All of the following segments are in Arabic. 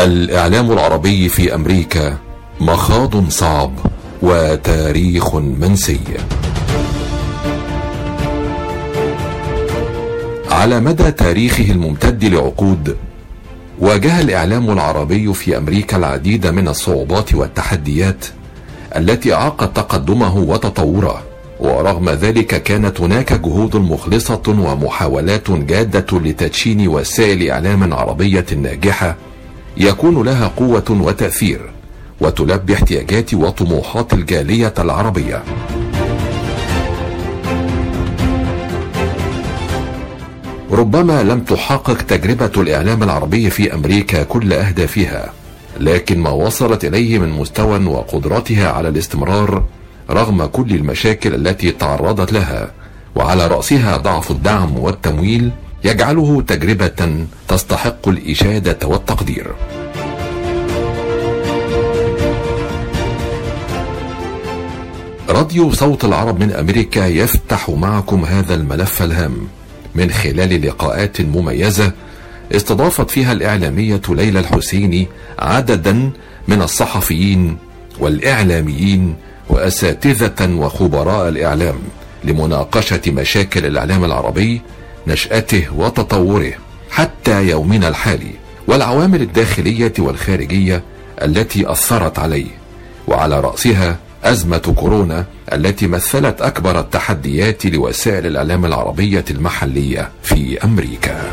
الإعلام العربي في أمريكا مخاض صعب وتاريخ منسي. على مدى تاريخه الممتد لعقود واجه الإعلام العربي في أمريكا العديد من الصعوبات والتحديات التي أعاقت تقدمه وتطوره. ورغم ذلك كانت هناك جهود مخلصة ومحاولات جادة لتدشين وسائل إعلام عربية ناجحة يكون لها قوة وتأثير وتلبي احتياجات وطموحات الجالية العربية. ربما لم تحقق تجربة الإعلام العربي في أمريكا كل أهدافها، لكن ما وصلت إليه من مستوى وقدرتها على الاستمرار رغم كل المشاكل التي تعرضت لها وعلى رأسها ضعف الدعم والتمويل يجعله تجربة تستحق الإشادة والتقدير. راديو صوت العرب من أمريكا يفتح معكم هذا الملف الهام من خلال لقاءات مميزة استضافت فيها الإعلامية ليلى الحسيني عددا من الصحفيين والإعلاميين وأساتذة وخبراء الإعلام لمناقشة مشاكل الإعلام العربي نشأته وتطوره حتى يومنا الحالي والعوامل الداخلية والخارجية التي أثرت عليه وعلى رأسها أزمة كورونا التي مثلت أكبر التحديات لوسائل الإعلام العربية المحلية في أمريكا.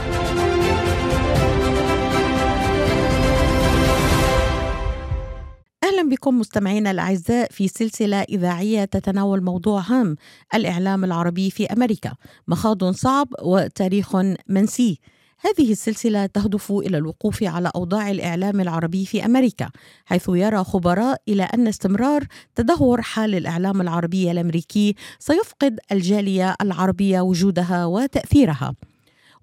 بكم مستمعينا الأعزاء في سلسلة إذاعية تتناول موضوع هام الإعلام العربي في أمريكا مخاض صعب وتاريخ منسي هذه السلسلة تهدف إلى الوقوف على أوضاع الإعلام العربي في أمريكا، حيث يرى خبراء إلى أن استمرار تدهور حال الإعلام العربي الأمريكي سيفقد الجالية العربية وجودها وتأثيرها.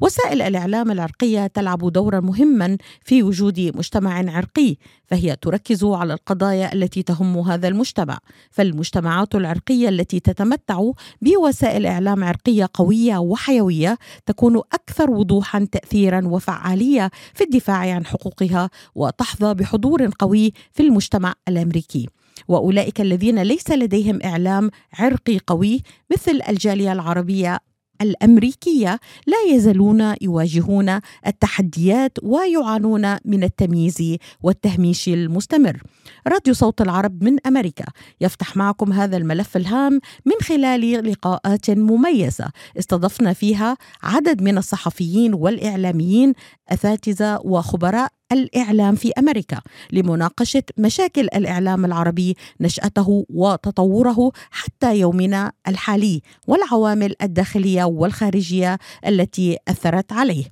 وسائل الإعلام العرقية تلعب دورا مهما في وجود مجتمع عرقي فهي تركز على القضايا التي تهم هذا المجتمع. فالمجتمعات العرقية التي تتمتع بوسائل إعلام عرقية قوية وحيوية تكون أكثر وضوحا تاثيرا وفعالية في الدفاع عن حقوقها وتحظى بحضور قوي في المجتمع الأمريكي. وأولئك الذين ليس لديهم إعلام عرقي قوي مثل الجالية العربية الأمريكية لا يزالون يواجهون التحديات ويعانون من التمييز والتهميش المستمر. راديو صوت العرب من أمريكا يفتح معكم هذا الملف الهام من خلال لقاءات مميزة استضفنا فيها عدد من الصحفيين والإعلاميين أساتذة وخبراء الإعلام في أمريكا لمناقشة مشاكل الإعلام العربي نشأته وتطوره حتى يومنا الحالي والعوامل الداخلية والخارجية التي أثرت عليه.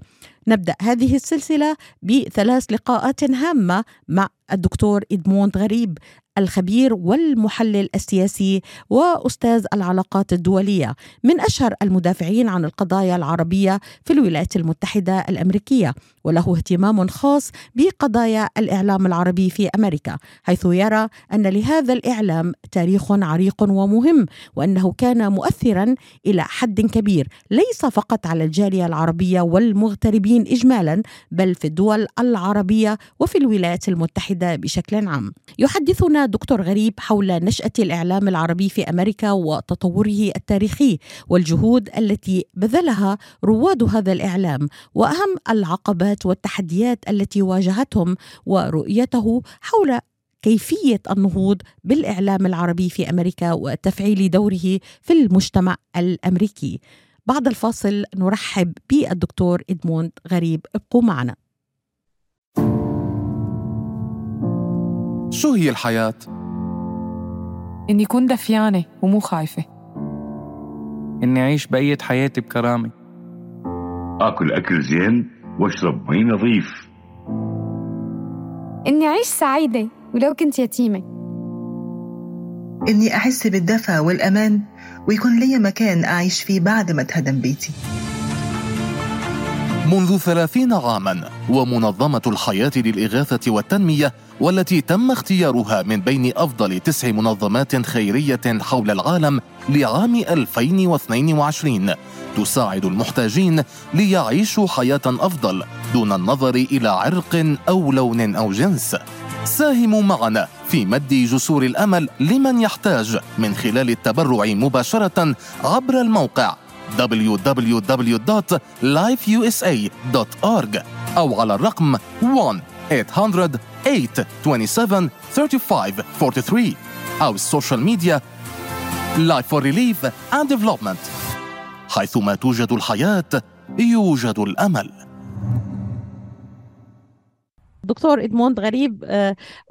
نبدأ هذه السلسلة بثلاث لقاءات هامة مع الدكتور إدموند غريب الخبير والمحلل السياسي وأستاذ العلاقات الدولية من أشهر المدافعين عن القضايا العربية في الولايات المتحدة الأمريكية. وله اهتمام خاص بقضايا الإعلام العربي في أمريكا حيث يرى أن لهذا الإعلام تاريخ عريق ومهم وأنه كان مؤثرا إلى حد كبير. ليس فقط على الجالية العربية والمغتربين اجمالا بل في الدول العربية وفي الولايات المتحدة بشكل عام. يحدثنا دكتور غريب حول نشأة الإعلام العربي في أمريكا وتطوره التاريخي والجهود التي بذلها رواد هذا الإعلام وأهم العقبات والتحديات التي واجهتهم ورؤيته حول كيفية النهوض بالإعلام العربي في أمريكا وتفعيل دوره في المجتمع الأمريكي. بعد الفاصل نرحب بالدكتور إدموند غريب. ابقوا معنا. شو هي الحياة؟ إني كون دفيانة ومو خايفة. إني أعيش بقية حياتي بكرامة. آكل أكل زين وأشرب مي نظيف. إني أعيش سعيدة ولو كنت يتيمة. إني أحس بالدفى والأمان ويكون لي مكان أعيش فيه بعد ما اتهدم بيتي. منذ ثلاثين عاما ومنظمة الحياة للإغاثة والتنمية والتي تم اختيارها من بين أفضل تسع منظمات خيرية حول العالم لعام 2022 تساعد المحتاجين ليعيشوا حياة أفضل دون النظر إلى عرق أو لون أو جنس. ساهموا معنا في مد جسور الأمل لمن يحتاج من خلال التبرع مباشرة عبر الموقع www.lifeusa.org أو على الرقم 1 800 827 35 43 أو السوشيال ميديا Life for Relief and Development. حيثما توجد الحياة يوجد الأمل. دكتور إدموند غريب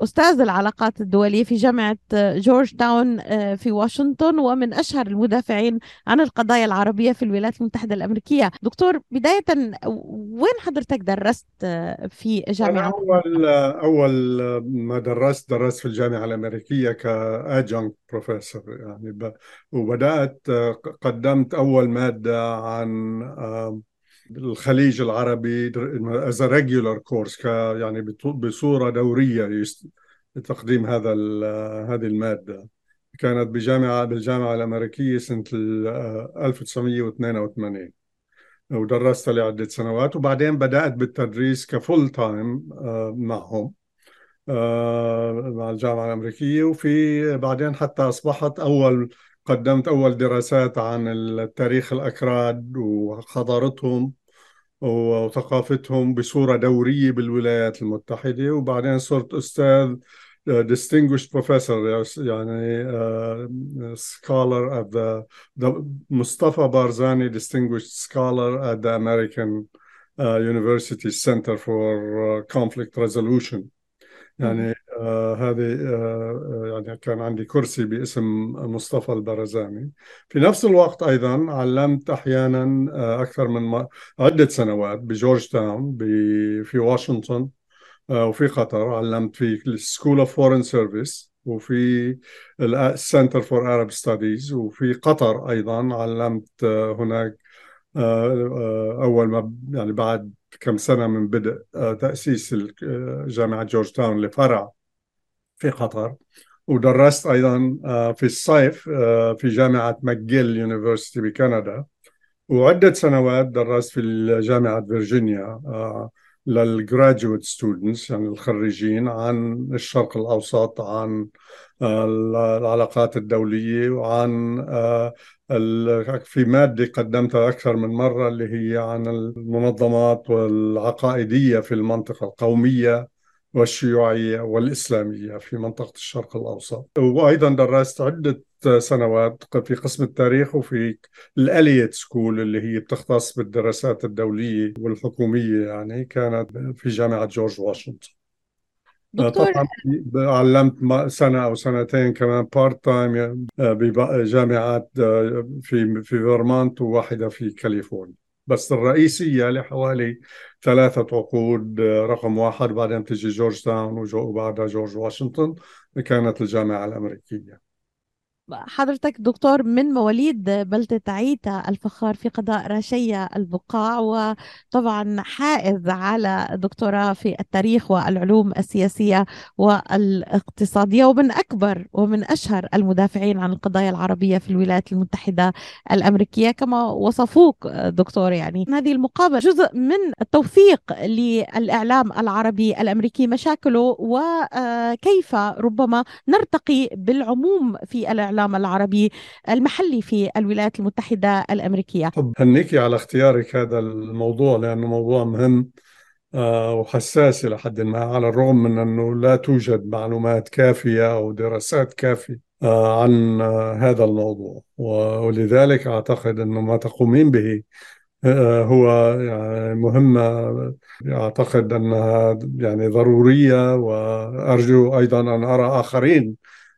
أستاذ العلاقات الدولية في جامعة جورج تاون في واشنطن ومن أشهر المدافعين عن القضايا العربية في الولايات المتحدة الأمريكية دكتور بداية وين حضرتك درست في جامعة؟ أنا أول أول ما درست درست في الجامعة الأمريكية ك adjunct professor يعني ب... وبدأت قدمت أول مادة عن الخليج العربي as a regular course ك يعني بصورة دورية لتقديم هذا هذه المادة. كانت بجامعة بالجامعة الأمريكية سنة 1982 ودرست لعدة سنوات وبعدين بدأت بالتدريس ك full time معهم مع الجامعة الأمريكية. وفي بعدين حتى أصبحت أول قدمت أول دراسات عن التاريخ الأكراد وحضارتهم. وثقافتهم بصورة دورية بالولايات المتحدة وبعدين صرت أستاذ distinguished professor يعني uh, scholar at the, the مصطفى بارزاني distinguished scholar at the American uh, University Center for uh, Conflict Resolution يعني آه هذه آه يعني كان عندي كرسي باسم مصطفى البرزاني. في نفس الوقت أيضا علمت أحيانا آه أكثر من عدة سنوات بجورج تاون في واشنطن آه وفي قطر. علمت في ال School of Foreign Service وفي ال Center for Arab Studies وفي قطر أيضا علمت هناك أول ما يعني بعد كم سنة من بدء تأسيس جامعة جورج تاون لفرع في قطر ودرست أيضا في الصيف في جامعة ماكجيل University بكندا. وعدة سنوات درست في جامعة فيرجينيا لل graduate students يعني الخريجين عن الشرق الأوسط عن العلاقات الدولية وعن في مادة قدمتها أكثر من مرة اللي هي عن المنظمات العقائدية في المنطقة القومية. والشيوعية والإسلامية في منطقة الشرق الأوسط. وأيضا درست عدة سنوات في قسم التاريخ وفي ال Elliott School اللي هي بتختص بالدراسات الدولية والحكومية يعني كانت في جامعة جورج واشنطن. دكتور طبعا علمت سنة أو سنتين كمان part time بجامعات في في فيرمونت وواحدة في كاليفورنيا. بس الرئيسية لحوالي ثلاثة عقود رقم واحد بعدين تجي جورج تاون وبعدها جورج واشنطن كانت الجامعة الأمريكية. حضرتك دكتور من مواليد بلدة عيتا الفخار في قضاء رشية البقاع وطبعا حائز على دكتوراه في التاريخ والعلوم السياسية والاقتصادية ومن أكبر ومن أشهر المدافعين عن القضايا العربية في الولايات المتحدة الأمريكية كما وصفوك دكتور. يعني هذه المقابلة جزء من التوثيق للإعلام العربي الأمريكي مشاكله وكيف ربما نرتقي بالعموم في الإعلام الإعلام العربي المحلي في الولايات المتحدة الأمريكية. هنيكي على اختيارك هذا الموضوع لأنه موضوع مهم وحساس إلى حد ما على الرغم من أنه لا توجد معلومات كافية أو دراسات كافية عن هذا الموضوع. ولذلك أعتقد أنه ما تقومين به هو يعني مهمة أعتقد أنها يعني ضرورية وأرجو أيضا أن أرى آخرين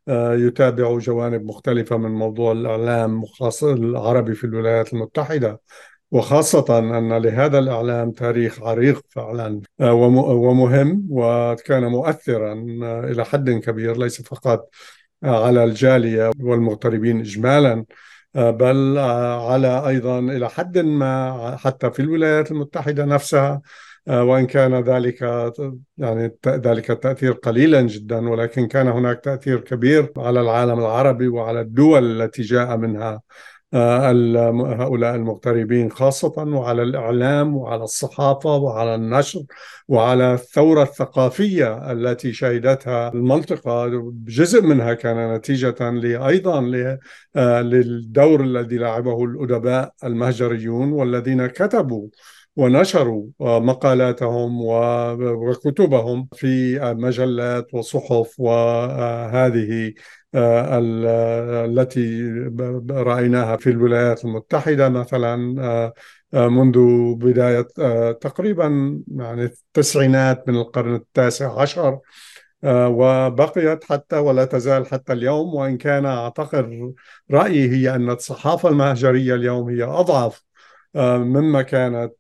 يتابعوا جوانب مختلفة من موضوع الإعلام العربي في الولايات المتحدة وخاصة أن لهذا الإعلام تاريخ عريق فعلا ومهم وكان مؤثرا إلى حد كبير ليس فقط على الجالية والمغتربين إجمالا بل على أيضا إلى حد ما حتى في الولايات المتحدة نفسها وإن كان ذلك يعني ذلك التأثير قليلا جدا ولكن كان هناك تأثير كبير على العالم العربي وعلى الدول التي جاء منها هؤلاء المغتربين خاصة وعلى الإعلام وعلى الصحافة وعلى النشر وعلى الثورة الثقافية التي شهدتها المنطقة. جزء منها كان نتيجة أيضا للدور الذي لعبه الأدباء المهجريون والذين كتبوا ونشروا مقالاتهم وكتبهم في مجلات وصحف وهذه آه، التي رأيناها في الولايات المتحدة مثلا آه، آه، منذ بداية تقريبا يعني التسعينات من القرن التاسع عشر وبقيت حتى ولا تزال حتى اليوم. وإن كان أعتقد رأيي هي أن الصحافة المهجرية اليوم هي أضعف مما كانت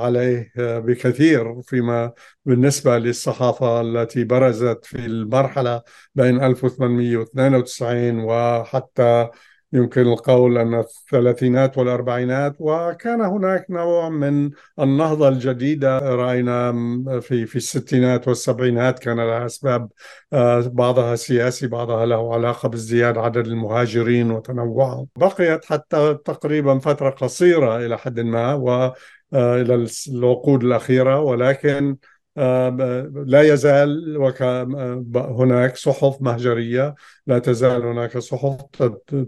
عليه بكثير فيما بالنسبة للصحافة التي برزت في المرحلة بين 1892 وحتى يمكن القول أن الثلاثينات والأربعينات وكان هناك نوع من النهضة الجديدة. رأينا في في الستينات والسبعينات كان لها أسباب آه، بعضها سياسي بعضها له علاقة بازدياد عدد المهاجرين وتنوعهم بقيت حتى تقريبا فترة قصيرة إلى حد ما وإلى آه، العقود الأخيرة. ولكن لا يزال هناك صحف مهجرية لا تزال هناك صحف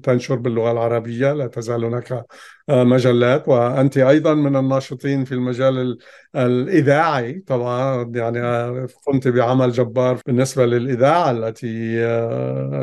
تنشر باللغة العربية لا تزال هناك مجلات. وأنت أيضا من الناشطين في المجال الإذاعي طبعا يعني قمت بعمل جبار بالنسبة للإذاعة التي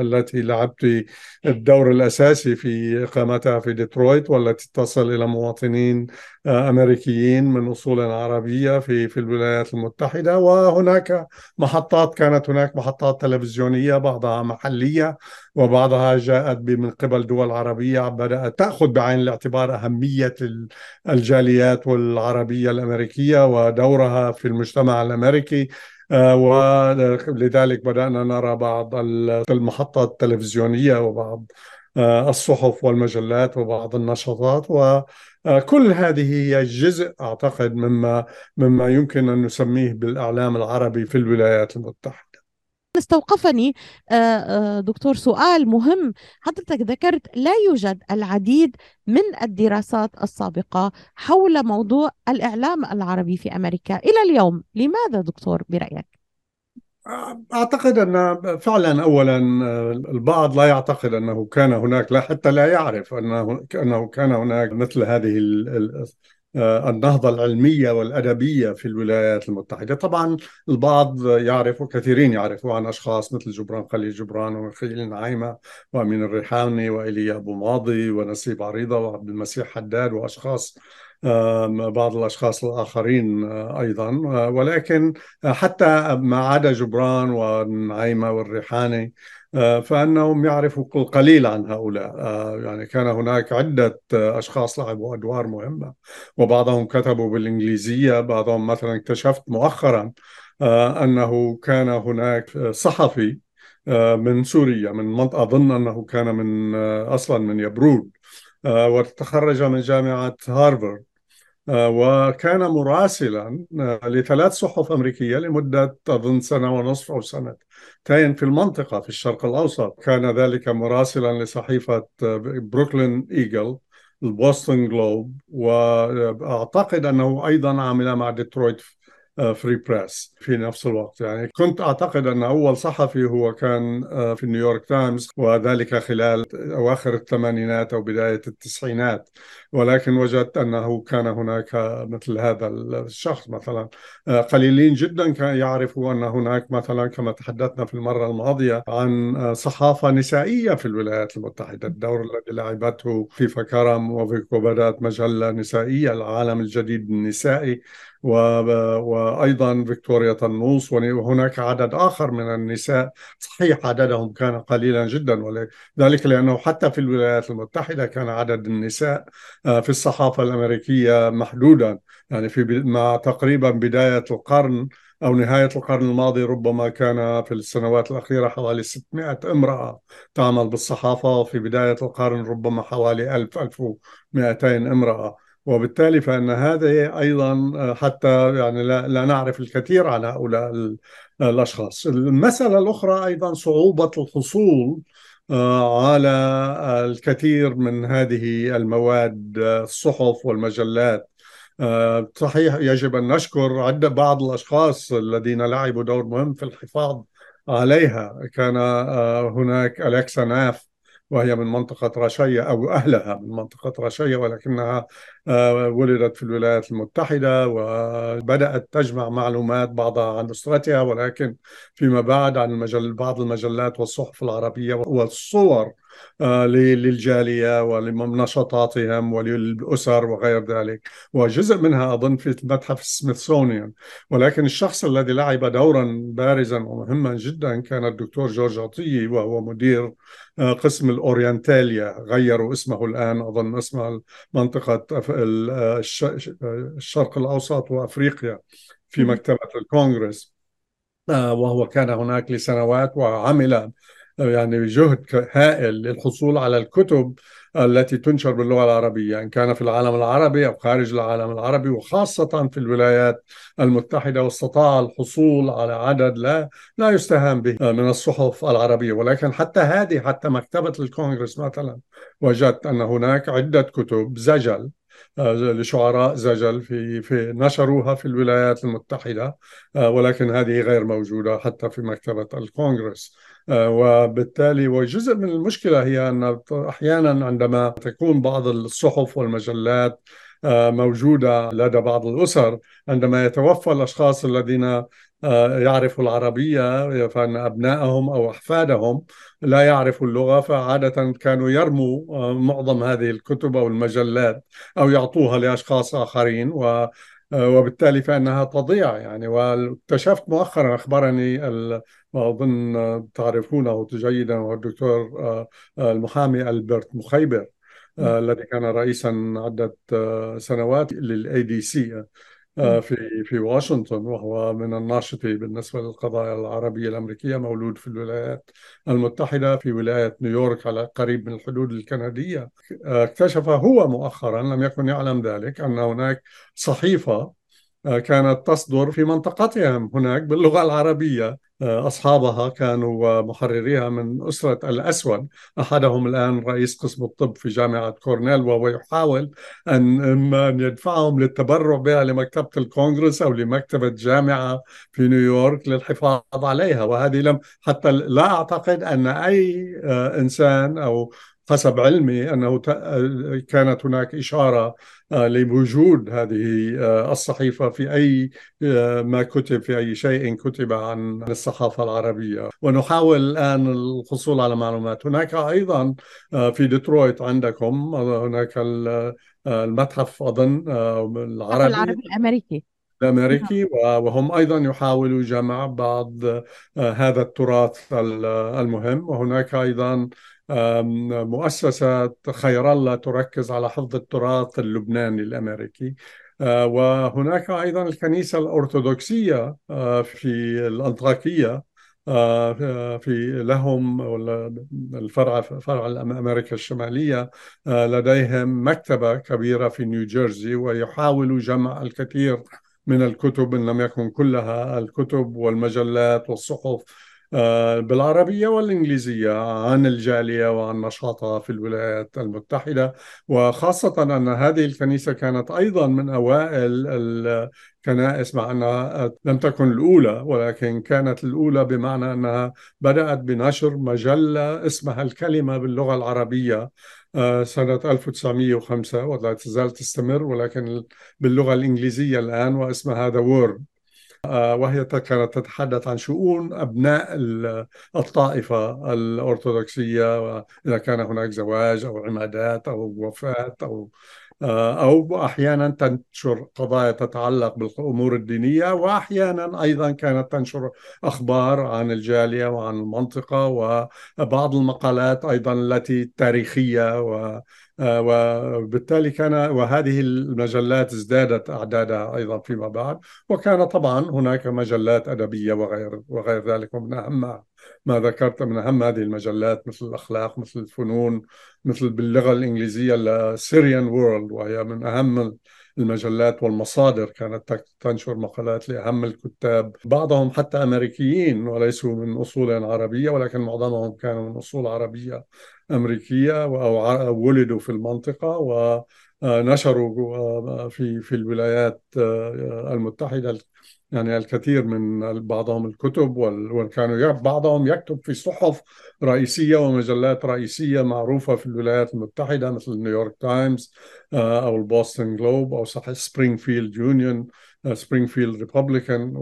التي لعبت الدور الأساسي في إقامتها في ديترويت والتي تصل إلى مواطنين أمريكيين من أصول عربية في في الولايات المتحدة. وهناك محطات كانت هناك محطات تلفزيونية بعضها محلية وبعضها جاءت من قبل دول عربية بدأت تأخذ بعين الاعتبار أهمية الجاليات والعربية الأمريكية ودورها في المجتمع الأمريكي آه، ولذلك بدأنا نرى بعض المحطات التلفزيونية وبعض آه، الصحف والمجلات وبعض النشاطات وكل هذه هي جزء أعتقد مما مما يمكن أن نسميه بالإعلام العربي في الولايات استوقفني. آه، آه، دكتور سؤال مهم. حضرتك ذكرت لا يوجد العديد من الدراسات السابقة حول موضوع الإعلام العربي في أمريكا. إلى اليوم لماذا دكتور برأيك؟ أعتقد أن فعلا أولا البعض لا يعتقد أنه كان هناك لا حتى لا يعرف أنه أنه كان هناك مثل هذه النهضة العلمية والأدبية في الولايات المتحدة. طبعا البعض يعرف وكثيرين يعرفوا عن أشخاص مثل جبران خليل جبران ومخيل نعيمة وأمين الريحاني وإيليا أبو ماضي ونسيب عريضة وعبد المسيح حداد وأشخاص بعض الأشخاص الآخرين آه، أيضا. آه، ولكن حتى ما عدا جبران ونعيمة والريحاني آه، فأنهم يعرفوا القليل عن هؤلاء. آه، يعني كان هناك عدة آه، أشخاص لعبوا أدوار مهمة وبعضهم كتبوا بالإنجليزية بعضهم مثلا اكتشفت مؤخرا أنه كان هناك صحفي من سوريا من منطقة أظن أنه كان من أصلا من يبرود. وتخرج من جامعة هارفارد. آه، وكان مراسلا آه، لثلاث صحف أمريكية لمدة أظن سنة ونصف أو سنتين في المنطقة في الشرق الأوسط كان ذلك مراسلا لصحيفة آه، بروكلين إيجل البوسطن جلوب. وأعتقد أنه أيضا عمل مع ديترويت فري بريس في نفس الوقت. يعني كنت أعتقد أن أول صحفي هو كان آه، في نيويورك تايمز وذلك خلال أواخر الثمانينات أو بداية التسعينات. ولكن وجدت أنه كان هناك مثل هذا الشخص مثلا آه، قليلين جدا كان يعرفوا أن هناك مثلا كما تحدثنا في المرة الماضية عن آه، صحافة نسائية في الولايات المتحدة. الدور الذي لعبته عفيفة كرم وفيكو بدأت مجلة نسائية العالم الجديد النسائي. وأيضا فيكتوريا طنوس وهناك عدد آخر من النساء صحيح عددهم كان قليلا جدا ولذلك لأنه حتى في الولايات المتحدة كان عدد النساء آه، في الصحافة الأمريكية محدودا. يعني في مع تقريبا بداية القرن أو نهاية القرن الماضي ربما كان في السنوات الأخيرة حوالي 600 امرأة تعمل بالصحافة وفي بداية القرن ربما حوالي 1000 1200 امرأة. وبالتالي فإن هذا أيضا حتى يعني لا, لا نعرف الكثير عن هؤلاء الأشخاص. المسألة الأخرى أيضا صعوبة الحصول آه، على الكثير من هذه المواد الصحف والمجلات. آه، صحيح يجب أن نشكر عدة بعض الأشخاص الذين لعبوا دور مهم في الحفاظ عليها. كان آه، هناك أليكسا ناف وهي من منطقة رشية أو أهلها من منطقة رشية ولكنها آه، ولدت في الولايات المتحدة وبدأت تجمع معلومات بعضها عن أسرتها ولكن فيما بعد عن بعض المجلات والصحف العربية والصور للجالية ولنشاطاتهم وللأسر وغير ذلك. وجزء منها أظن في المتحف السميثسونيان ولكن الشخص الذي لعب دورا بارزا ومهما جدا كان الدكتور جورج عطية وهو مدير آه، قسم الأورينتاليا. غيروا اسمه الآن أظن اسمه منطقة الشرق الأوسط وأفريقيا في مكتبة الكونغرس. آه، وهو كان هناك لسنوات وعمل يعني جهد هائل للحصول على الكتب التي تنشر باللغة العربية إن كان في العالم العربي أو خارج العالم العربي وخاصة في الولايات المتحدة واستطاع الحصول على عدد لا لا يستهان به من الصحف العربية. ولكن حتى هذه حتى مكتبة الكونغرس مثلا وجدت أن هناك عدة كتب زجل آه، لشعراء زجل في في نشروها في الولايات المتحدة آه، ولكن هذه غير موجودة حتى في مكتبة الكونغرس. وبالتالي وجزء من المشكلة هي أن أحيانا عندما تكون بعض الصحف والمجلات موجودة لدى بعض الأسر عندما يتوفى الأشخاص الذين يعرفوا العربية فإن أبنائهم أو أحفادهم لا يعرفوا اللغة فعادة كانوا يرموا آه، معظم هذه الكتب أو المجلات أو يعطوها لأشخاص آخرين و آه، وبالتالي فإنها تضيع يعني. واكتشفت مؤخرا أخبرني وأظن تعرفونه جيدا هو الدكتور آه، المحامي ألبرت مخيبر الذي كان رئيسا عدة سنوات للأي دي سي آه، في في واشنطن وهو من الناشطين بالنسبة للقضايا العربية الأمريكية مولود في الولايات المتحدة في ولاية نيويورك على قريب من الحدود الكندية. آه، اكتشف هو مؤخرا لم يكن يعلم ذلك أن هناك صحيفة آه، كانت تصدر في منطقتهم هناك باللغة العربية. آه، أصحابها كانوا محرريها من أسرة الأسود. أحدهم الآن رئيس قسم الطب في جامعة كورنيل وهو يحاول أن إما أن يدفعهم للتبرع بها لمكتبة الكونغرس أو لمكتبة جامعة في نيويورك للحفاظ عليها. وهذه لم حتى لا أعتقد أن أي آه، إنسان أو حسب علمي أنه كانت هناك إشارة آه، لوجود هذه آه، الصحيفة في أي آه، ما كتب في أي شيء كتب عن الصحافة العربية. ونحاول الآن الحصول على معلومات. هناك أيضا في ديترويت عندكم هناك المتحف أظن العربي. العربي الأمريكي. الأمريكي نعم. وهم أيضا يحاولوا جمع بعض هذا التراث المهم. وهناك أيضا مؤسسة خير الله تركز على حفظ التراث اللبناني الأمريكي. آه، وهناك أيضا الكنيسة الأرثوذكسية آه، في الأنطاكية آه، في لهم الفرع فرع أمريكا الشمالية لديهم مكتبة كبيرة في نيوجيرسي ويحاولوا جمع الكثير من الكتب إن لم يكن كلها الكتب والمجلات والصحف. بالعربية والإنجليزية عن الجالية وعن نشاطها في الولايات المتحدة. وخاصة أن هذه الكنيسة كانت أيضا من أوائل الكنائس مع أنها لم تكن الأولى ولكن كانت الأولى بمعنى أنها بدأت بنشر مجلة اسمها الكلمة باللغة العربية آه، سنة 1905 ولا تزال تستمر ولكن باللغة الإنجليزية الآن واسمها The Word. آه، وهي كانت تتحدث عن شؤون أبناء الطائفة الأرثوذكسية إذا كان هناك زواج أو عمادات أو وفاة أو آه، أو أحيانا تنشر قضايا تتعلق بالأمور الدينية وأحيانا أيضا كانت تنشر أخبار عن الجالية وعن المنطقة وبعض المقالات أيضا التي تاريخية وبالتالي كان وهذه المجلات ازدادت أعدادها أيضا فيما بعد. وكان طبعا هناك مجلات أدبية وغير وغير ذلك ومن أهمها ما ذكرت من أهم هذه المجلات مثل الأخلاق مثل الفنون مثل باللغة الإنجليزية السيريان وورلد وهي من أهم المجلات والمصادر كانت تنشر مقالات لأهم الكتاب. بعضهم حتى أمريكيين وليسوا من أصول عربية ولكن معظمهم كانوا من أصول عربية. أمريكية أو ولدوا في المنطقة ونشروا آه، في في الولايات آه، المتحدة يعني الكثير من بعضهم الكتب وكانوا بعضهم يكتب في صحف رئيسية ومجلات رئيسية معروفة في الولايات المتحدة مثل نيويورك تايمز آه، أو البوستن جلوب أو صحيح سبرينغفيلد يونيون. سبرينغفيلد ريبوبليكان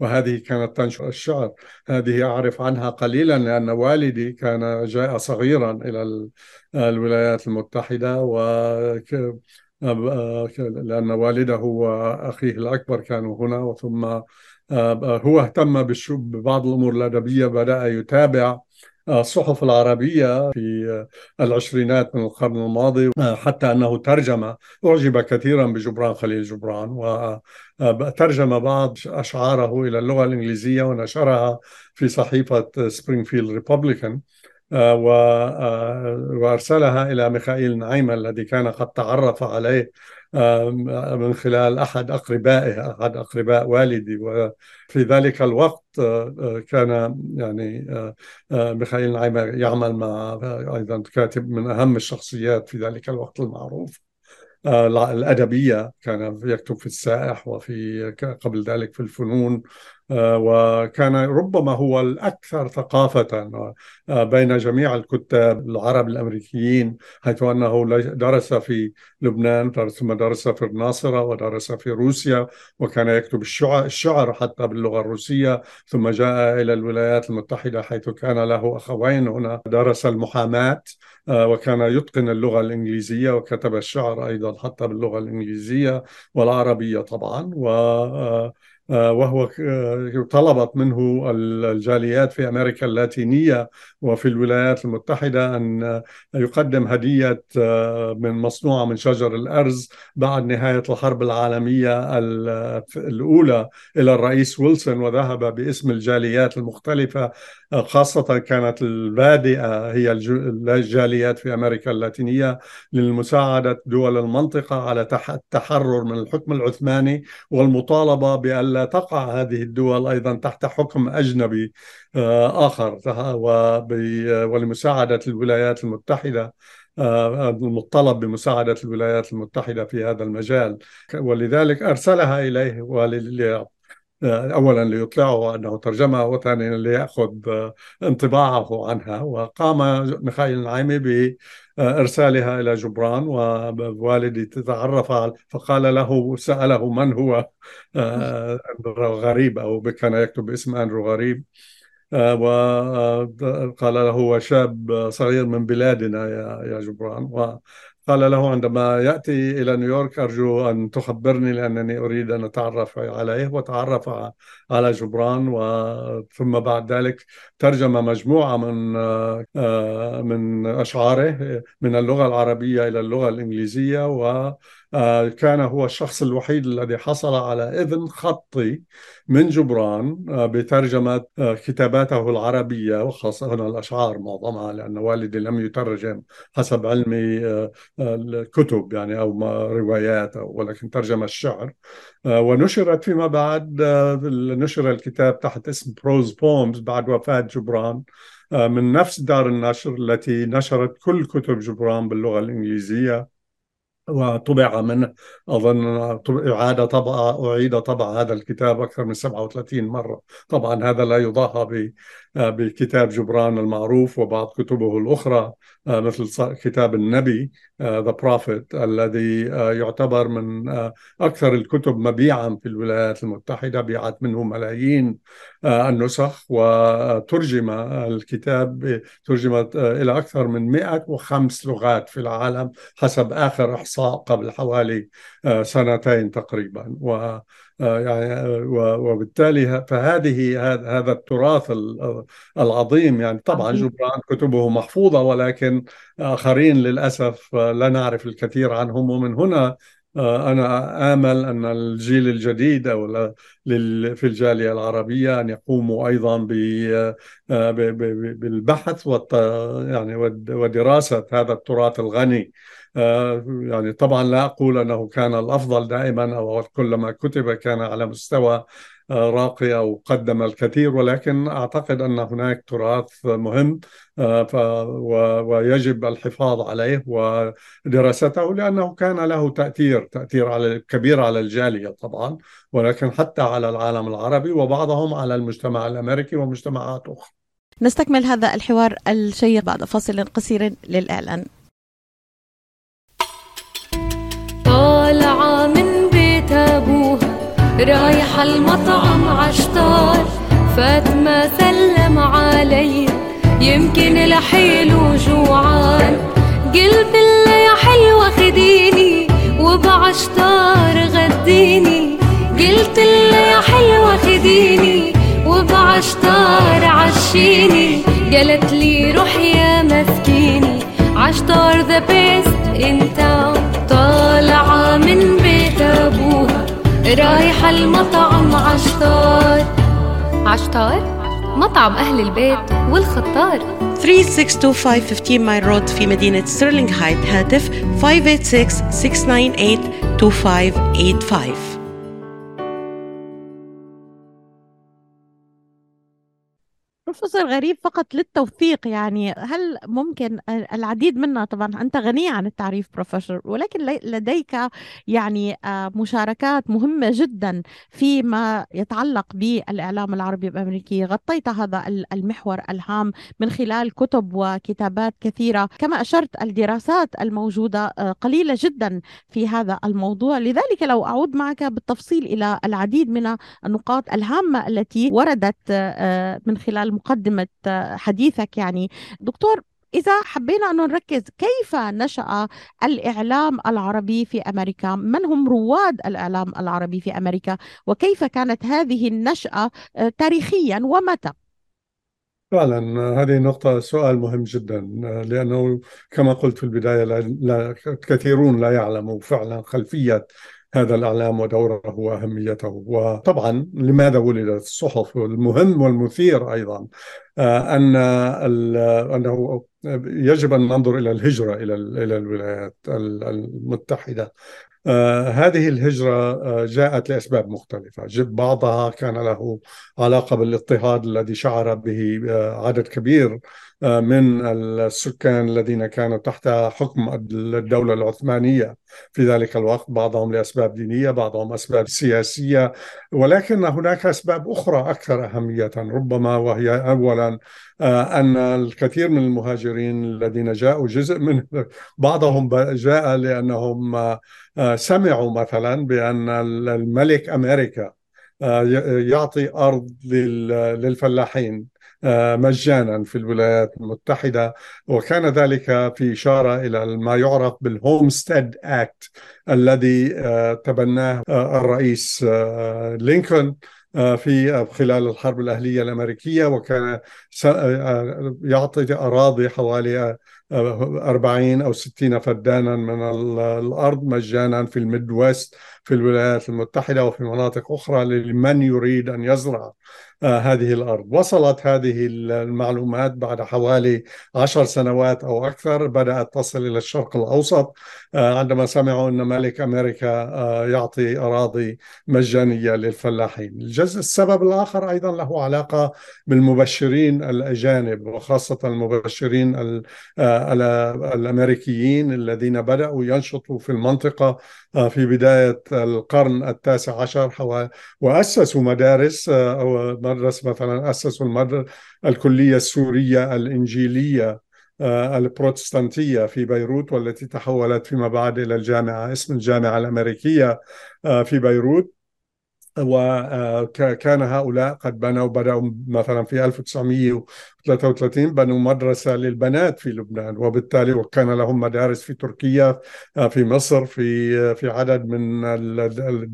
وهذه كانت تنشر الشعر. هذه أعرف عنها قليلا لأن والدي كان جاء صغيرا إلى الولايات المتحدة و لأن والده وأخيه الأكبر كانوا هنا وثم هو اهتم ببعض الأمور الأدبية بدأ يتابع الصحف العربية في العشرينات من القرن الماضي حتى أنه ترجم أعجب كثيرا بجبران خليل جبران وترجم بعض أشعاره إلى اللغة الإنجليزية ونشرها في صحيفة سبرينغفيلد ريبوبليكان آه، آه، وأرسلها إلى ميخائيل نعيمة الذي كان قد تعرف عليه آه، من خلال أحد أقربائه أحد أقرباء والدي. وفي ذلك الوقت كان يعني ميخائيل نعيمة يعمل مع أيضا كاتب من أهم الشخصيات في ذلك الوقت المعروف. الأدبية كان يكتب في السائح وفي قبل ذلك في الفنون. آه، وكان ربما هو الأكثر ثقافة آه، بين جميع الكتاب العرب الأمريكيين حيث أنه درس في لبنان ثم درس في الناصرة ودرس في روسيا وكان يكتب الشعر, حتى باللغة الروسية ثم جاء إلى الولايات المتحدة حيث كان له أخوين هنا. درس المحاماة آه، وكان يتقن اللغة الإنجليزية وكتب الشعر أيضا حتى باللغة الإنجليزية والعربية طبعا و آه، وهو آه، طلبت منه الجاليات في أمريكا اللاتينية وفي الولايات المتحدة أن يقدم هدية آه، من مصنوعة من شجر الأرز بعد نهاية الحرب العالمية الأولى إلى الرئيس ويلسون وذهب باسم الجاليات المختلفة خاصة كانت البادئة هي الجاليات في أمريكا اللاتينية للمساعدة دول المنطقة على التحرر من الحكم العثماني والمطالبة بألا تقع هذه الدول أيضا تحت حكم أجنبي آه، آخر. ولمساعدة الولايات المتحدة آه، المطلب بمساعدة الولايات المتحدة في هذا المجال. ولذلك أرسلها إليه اولا ليطلعه انه ترجمها وثانيا ليأخذ انطباعه عنها. وقام ميخائيل النعيمي بإرسالها إلى جبران ووالدي تتعرف فقال له سأله من هو؟ آه، غريب أو كان يكتب اسم اندرو غريب آه، وقال له هو شاب صغير من بلادنا يا جبران. قال له عندما يأتي إلى نيويورك أرجو أن تخبرني لأنني أريد أن أتعرف عليه وتعرف على جبران وثم بعد ذلك ترجم مجموعة من آه، من أشعاره من اللغة العربية إلى اللغة الإنجليزية و آه، كان هو الشخص الوحيد الذي حصل على إذن خطي من جبران آه، بترجمة آه، كتاباته العربية وخاصة الأشعار معظمها لأن والدي لم يترجم حسب علمي الكتب يعني أو روايات ولكن ترجم الشعر. ونشرت فيما بعد نشر الكتاب تحت اسم بروز بومز بعد وفاة جبران من نفس دار النشر التي نشرت كل كتب جبران باللغة الإنجليزية. وطبع منه أظن إعادة طبع أعيد طبع هذا الكتاب أكثر من 37 مرة. طبعا هذا لا يضاهى بكتاب جبران المعروف وبعض كتبه الأخرى آه، مثل كتاب النبي ذا آه، بروفيت الذي آه، يعتبر من أكثر الكتب مبيعا في الولايات المتحدة بيعت منه ملايين النسخ وترجم الكتاب ترجمت إلى أكثر من 105 لغات في العالم حسب آخر إحصاء قبل حوالي سنتين تقريبا. و يعني وبالتالي فهذه هذا التراث العظيم. يعني طبعا جبران كتبه محفوظة ولكن آخرين للأسف لا نعرف الكثير عنهم. ومن هنا أنا آمل أن الجيل الجديد أو في الجالية العربية أن يقوموا أيضا بالبحث يعني ودراسة هذا التراث الغني. يعني طبعا لا أقول أنه كان الأفضل دائما أو كلما كتب كان على مستوى راقي أو قدم الكثير ولكن أعتقد أن هناك تراث مهم ويجب الحفاظ عليه ودراسته لأنه كان له تأثير تأثير على كبير على الجالية طبعا ولكن حتى على العالم العربي وبعضهم على المجتمع الأمريكي ومجتمعات أخرى. نستكمل هذا الحوار الشيق بعد فاصل قصير للإعلان. رايحة المطعم عشتار فاطمة سلم علي يمكن لحيله جوعان. قلت له يا حلوة خديني وبعشتار غديني. قلت له يا حلوة خديني وبعشتار عشيني. قالت لي روح يا مسكيني عشتار the best المطعم عشتار عشتار مطعم أهل البيت والخطار. 3625 15 Mile Road في مدينة ستيرلينغ هايت هاتف 586 698 2585 بروفيسور غريب فقط للتوثيق يعني هل ممكن العديد منا طبعا أنت غني عن التعريف بروفيسور ولكن لديك يعني آه، مشاركات مهمة جدا فيما يتعلق بالإعلام العربي الأمريكي. غطيت هذا المحور الهام من خلال كتب وكتابات كثيرة. كما أشرت الدراسات الموجودة آه، قليلة جدا في هذا الموضوع. لذلك لو أعود معك بالتفصيل إلى العديد من النقاط الهامة التي وردت آه، من خلال مقدمة حديثك يعني. دكتور إذا حبينا أن نركز كيف نشأ الإعلام العربي في أمريكا؟ من هم رواد الإعلام العربي في أمريكا؟ وكيف كانت هذه النشأة آه، تاريخيا ومتى؟ فعلا هذه نقطة سؤال مهم جدا لأنه كما قلت في البداية لا كثيرون لا يعلموا فعلا خلفية هذا الإعلام ودوره وأهميته. وطبعا لماذا ولدت الصحف؟ والمهم والمثير أيضا آه، أن أنه يجب أن ننظر إلى الهجرة إلى إلى الولايات المتحدة. آه هذه الهجرة آه جاءت لأسباب مختلفة. بعضها كان له علاقة بالاضطهاد الذي شعر به عدد كبير من السكان الذين كانوا تحت حكم الدولة العثمانية. في ذلك الوقت بعضهم لأسباب دينية بعضهم أسباب سياسية. ولكن هناك أسباب أخرى أكثر أهمية ربما وهي أولا آه، أن الكثير من المهاجرين الذين جاءوا جزء من بعضهم جاء لأنهم آه، سمعوا مثلا بأن الملك أمريكا يعطي أرض للفلاحين. آه، مجانا في الولايات المتحدة وكان ذلك في إشارة إلى ما يعرف بال Homestead Act الذي آه، تبناه آه، الرئيس لينكولن في خلال الحرب الأهلية الأمريكية وكان يعطي أراضي حوالي 40 أو 60 فدانا من الأرض مجانا في ال Midwest في الولايات المتحدة وفي مناطق أخرى لمن يريد أن يزرع. آه، هذه الأرض. وصلت هذه المعلومات بعد حوالي عشر سنوات أو أكثر بدأت تصل إلى الشرق الأوسط. آه، عندما سمعوا أن ملك أمريكا آه، يعطي أراضي مجانية للفلاحين. الجزء السبب الآخر أيضا له علاقة بالمبشرين الأجانب وخاصة المبشرين الأمريكيين الذين بدأوا ينشطوا في المنطقة في بداية القرن التاسع عشر وأسسوا مدارس أو مدرسة مثلا أسسوا المدرسة الكلية السورية الإنجيلية آه، البروتستانتية في بيروت والتي تحولت فيما بعد إلى الجامعة اسم الجامعة الأمريكية آه، في بيروت. وكان هؤلاء قد بنوا بدأوا مثلا في 1900 33 بنوا مدرسة للبنات في لبنان وبالتالي وكان لهم مدارس في تركيا في مصر في في عدد من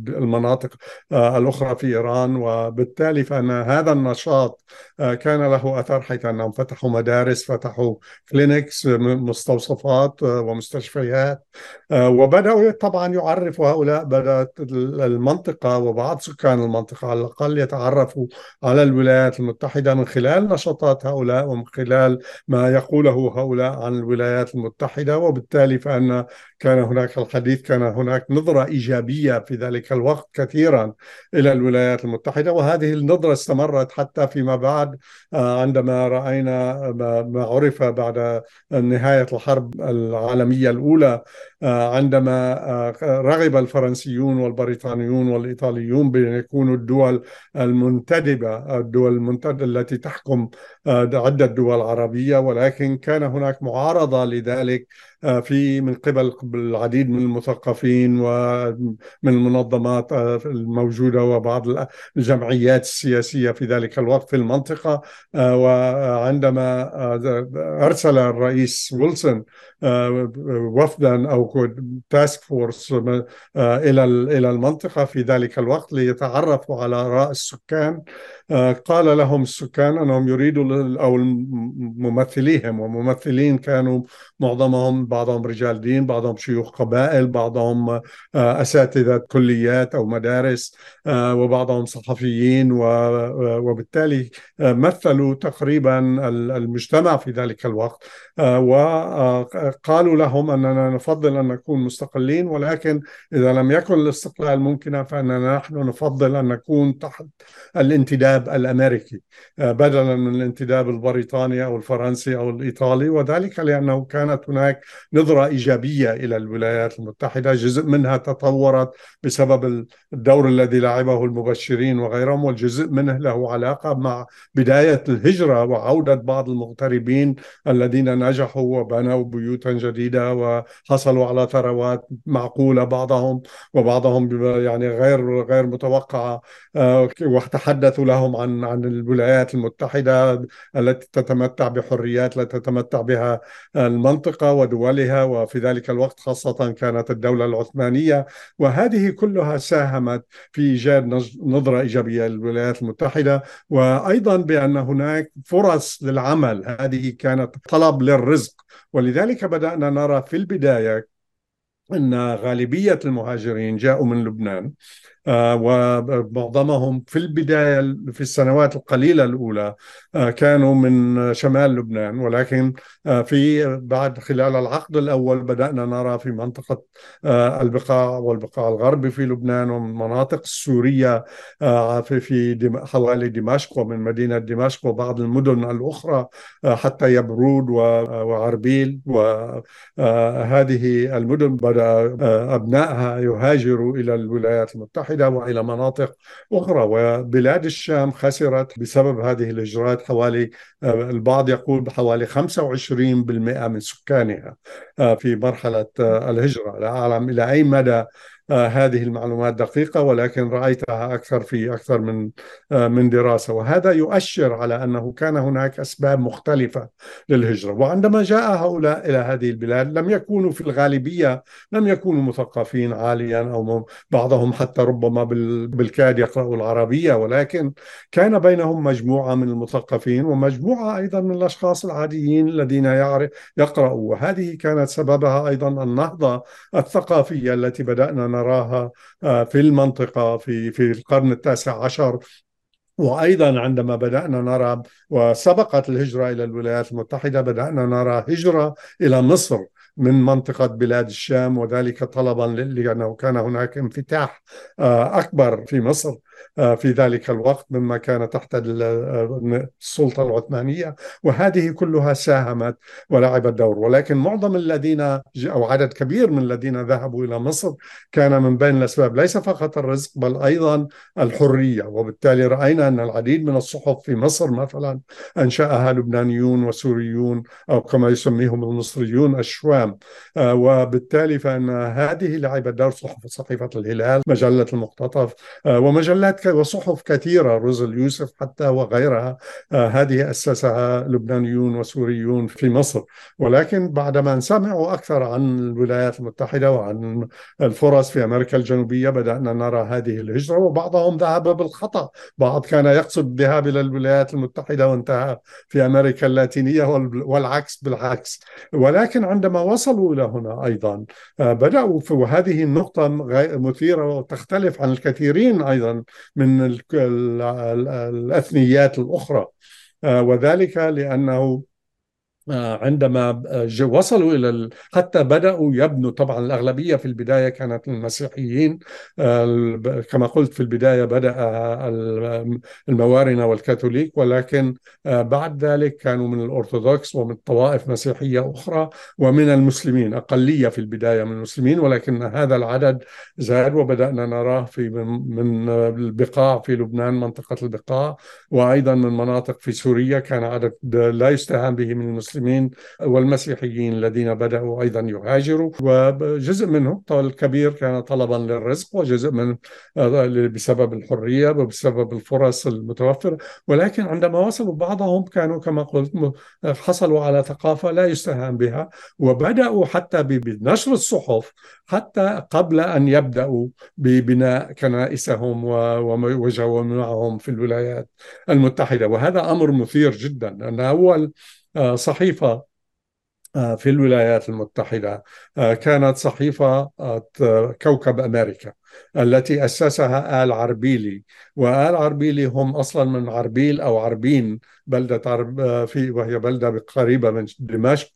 المناطق الأخرى في إيران. وبالتالي فأن هذا النشاط كان له أثر حيث أنهم فتحوا مدارس فتحوا كلينكس مستوصفات ومستشفيات وبدأوا طبعا يعرفوا هؤلاء بدأت المنطقة وبعض سكان المنطقة على الأقل يتعرفوا على الولايات المتحدة من خلال نشاطات هؤلاء. ومن خلال ما يقوله هؤلاء عن الولايات المتحدة وبالتالي فأن كان هناك الحديث كان هناك نظرة إيجابية في ذلك الوقت كثيرا إلى الولايات المتحدة وهذه النظرة استمرت حتى فيما بعد آه، عندما رأينا ما عرف بعد نهاية الحرب العالمية الأولى آه، عندما آه، رغب الفرنسيون والبريطانيون والإيطاليون بأن يكونوا الدول المنتدبة الدول المنتدبة التي تحكم عدة دول عربية ولكن كان هناك معارضة لذلك في من قبل العديد من المثقفين ومن المنظمات آه، الموجودة وبعض الجمعيات السياسية في ذلك الوقت في المنطقة آه، وعندما أرسل الرئيس ويلسون وفدا أو تاسك فورس إلى إلى المنطقة في ذلك الوقت ليتعرفوا على آراء السكان. قال لهم السكان أنهم يريدوا أو ممثليهم وممثلين كانوا معظمهم بعضهم رجال دين بعضهم شيوخ قبائل بعضهم آه، أساتذة كليات أو مدارس آه، وبعضهم صحفيين وبالتالي آه، مثلوا تقريبا المجتمع في ذلك الوقت. وقالوا لهم أننا نفضل أن نكون مستقلين ولكن إذا لم يكن الاستقلال ممكنا فإننا نحن نفضل أن نكون تحت الانتداب الأمريكي بدلا من الانتداب البريطاني أو الفرنسي أو الإيطالي وذلك لأنه كانت هناك نظرة إيجابية إلى الولايات المتحدة جزء منها تطورت بسبب الدور الذي لعبه المبشرين وغيرهم والجزء منه له علاقة مع بداية الهجرة وعودة بعض المغتربين الذين نجحوا وبنوا بيوتا جديدة وحصلوا على ثروات معقولة بعضهم وبعضهم يعني غير غير متوقعة آه، وتحدثوا لهم عن عن الولايات المتحدة التي تتمتع بحريات لا تتمتع بها المنطقة ودولها وفي ذلك الوقت خاصة كانت الدولة العثمانية. وهذه كلها ساهمت في إيجاد نظرة إيجابية للولايات المتحدة. وأيضا بأن هناك فرص للعمل. هذه كانت طلب للرزق. ولذلك بدأنا نرى في البداية أن غالبية المهاجرين جاءوا من لبنان. ومعظمهم في البداية في السنوات القليلة الأولى آه، كانوا من شمال لبنان. ولكن آه، في بعد خلال العقد الأول بدأنا نرى في منطقة البقاع والبقاع الغربي في لبنان ومن مناطق سورية في في حوالي دمشق ومن مدينة دمشق وبعض المدن الأخرى حتى يبرود وعربيل وهذه المدن بدأ أبنائها يهاجروا إلى الولايات المتحدة. واحدة وإلى مناطق أخرى وبلاد الشام خسرت بسبب هذه الإجراءات حوالي آه، البعض يقول بحوالي 25% من سكانها آه، في مرحلة آه، الهجرة. لا أعلم إلى أي مدى هذه المعلومات دقيقة ولكن رأيتها أكثر في أكثر من آه، من دراسة. وهذا يؤشر على أنه كان هناك أسباب مختلفة للهجرة. وعندما جاء هؤلاء إلى هذه البلاد لم يكونوا في الغالبية لم يكونوا مثقفين عاليا أو بعضهم حتى ربما بالكاد يقرأوا العربية. ولكن كان بينهم مجموعة من المثقفين ومجموعة أيضا من الأشخاص العاديين الذين يقرأوا. وهذه كانت سببها أيضا النهضة الثقافية التي بدأنا نراها آه، في المنطقة في في القرن التاسع عشر. وأيضا عندما بدأنا نرى وسبقت الهجرة إلى الولايات المتحدة بدأنا نرى هجرة إلى مصر من منطقة بلاد الشام وذلك طلبا لأنه كان هناك انفتاح آه، أكبر في مصر. في ذلك الوقت مما كان تحت السلطة العثمانية. وهذه كلها ساهمت ولعبت دور ولكن معظم الذين أو عدد كبير من الذين ذهبوا إلى مصر كان من بين الأسباب. ليس فقط الرزق بل أيضا الحرية. وبالتالي رأينا أن العديد من الصحف في مصر مثلا أنشأها لبنانيون وسوريون أو كما يسميهم المصريون الشوام. آه، وبالتالي فإن هذه لعبت دور صحف صحيفة الهلال مجلة المقتطف آه، ومجلات مجلات وصحف كثيرة روزل يوسف حتى وغيرها هذه أسسها لبنانيون وسوريون في مصر. ولكن بعدما سمعوا أكثر عن الولايات المتحدة وعن الفرص في أمريكا الجنوبية بدأنا نرى هذه الهجرة وبعضهم ذهب بالخطأ. بعض كان يقصد الذهاب إلى الولايات المتحدة وانتهى في أمريكا اللاتينية والعكس بالعكس. ولكن عندما وصلوا إلى هنا أيضا بدأوا في وهذه النقطة مثيرة وتختلف عن الكثيرين أيضا. من الأثنيات الأخرى. وذلك لأنه آه، عندما آه، وصلوا إلى حتى بدأوا يبنوا طبعا الأغلبية في البداية كانت المسيحيين آه، كما قلت في البداية بدأ الموارنة والكاثوليك ولكن بعد ذلك كانوا من الأرثوذكس ومن طوائف مسيحية أخرى ومن المسلمين أقلية في البداية من المسلمين ولكن هذا العدد زاد وبدأنا نراه في من البقاع في لبنان منطقة البقاع وأيضا من مناطق في سوريا كان عدد لا يستهان به من المسلمين. المسلمين والمسيحيين الذين بدأوا أيضا يهاجروا وجزء منهم الكبير كان طلبا للرزق وجزء من بسبب الحرية وبسبب الفرص المتوفرة. ولكن عندما وصلوا بعضهم كانوا كما قلت حصلوا على ثقافة لا يستهان بها وبدأوا حتى بنشر الصحف حتى قبل أن يبدأوا ببناء كنائسهم وجوامعهم في الولايات المتحدة. وهذا أمر مثير جدا أن أول آه، صحيفة. آه، في الولايات المتحدة آه، كانت صحيفة كوكب أمريكا التي أسسها آل عربيلي. وآل عربيلي هم أصلا من عربيل أو عربين بلدة عرب في وهي بلدة قريبة من دمشق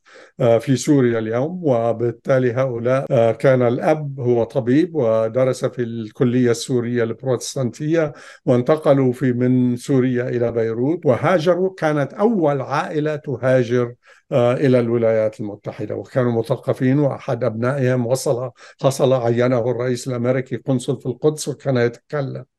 في سوريا اليوم. وبالتالي هؤلاء كان الأب هو طبيب ودرس في الكلية السورية البروتستانتية وانتقلوا في من سوريا إلى بيروت. وهاجروا كانت أول عائلة تهاجر إلى الولايات المتحدة. وكانوا مثقفين وأحد أبنائهم وصل حصل عينه الرئيس الأمريكي قنصل في القدس وكان يتكلم. آه،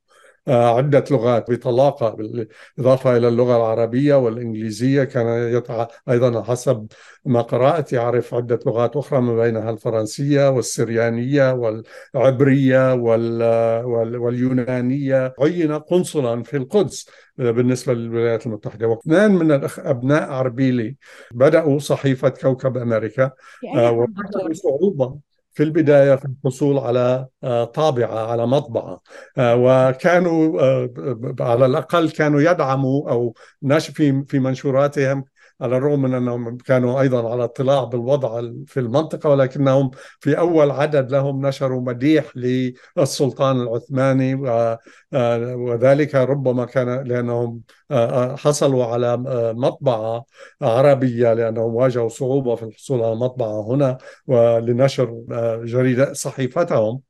عدة لغات بطلاقة بالإضافة إلى اللغة العربية والإنجليزية. كان يتع... أيضا حسب ما قرأت يعرف عدة لغات أخرى من بينها الفرنسية والسريانية والعبرية وال... وال... واليونانية. عين قنصلا في القدس بالنسبة للولايات المتحدة. واثنان من أبناء عربيلي بدأوا صحيفة كوكب أمريكا آه، وبدأوا صعوبة. في البداية في الحصول على آه، طابعة على مطبعة. آه، وكانوا آه، على الأقل كانوا يدعموا أو في في منشوراتهم على الرغم من أنهم كانوا أيضا على اطلاع بالوضع في المنطقة ولكنهم في أول عدد لهم نشروا مديح للسلطان العثماني وذلك ربما كان لأنهم حصلوا على مطبعة عربية لأنهم واجهوا صعوبة في الحصول على مطبعة هنا ولنشر جريدة صحيفتهم.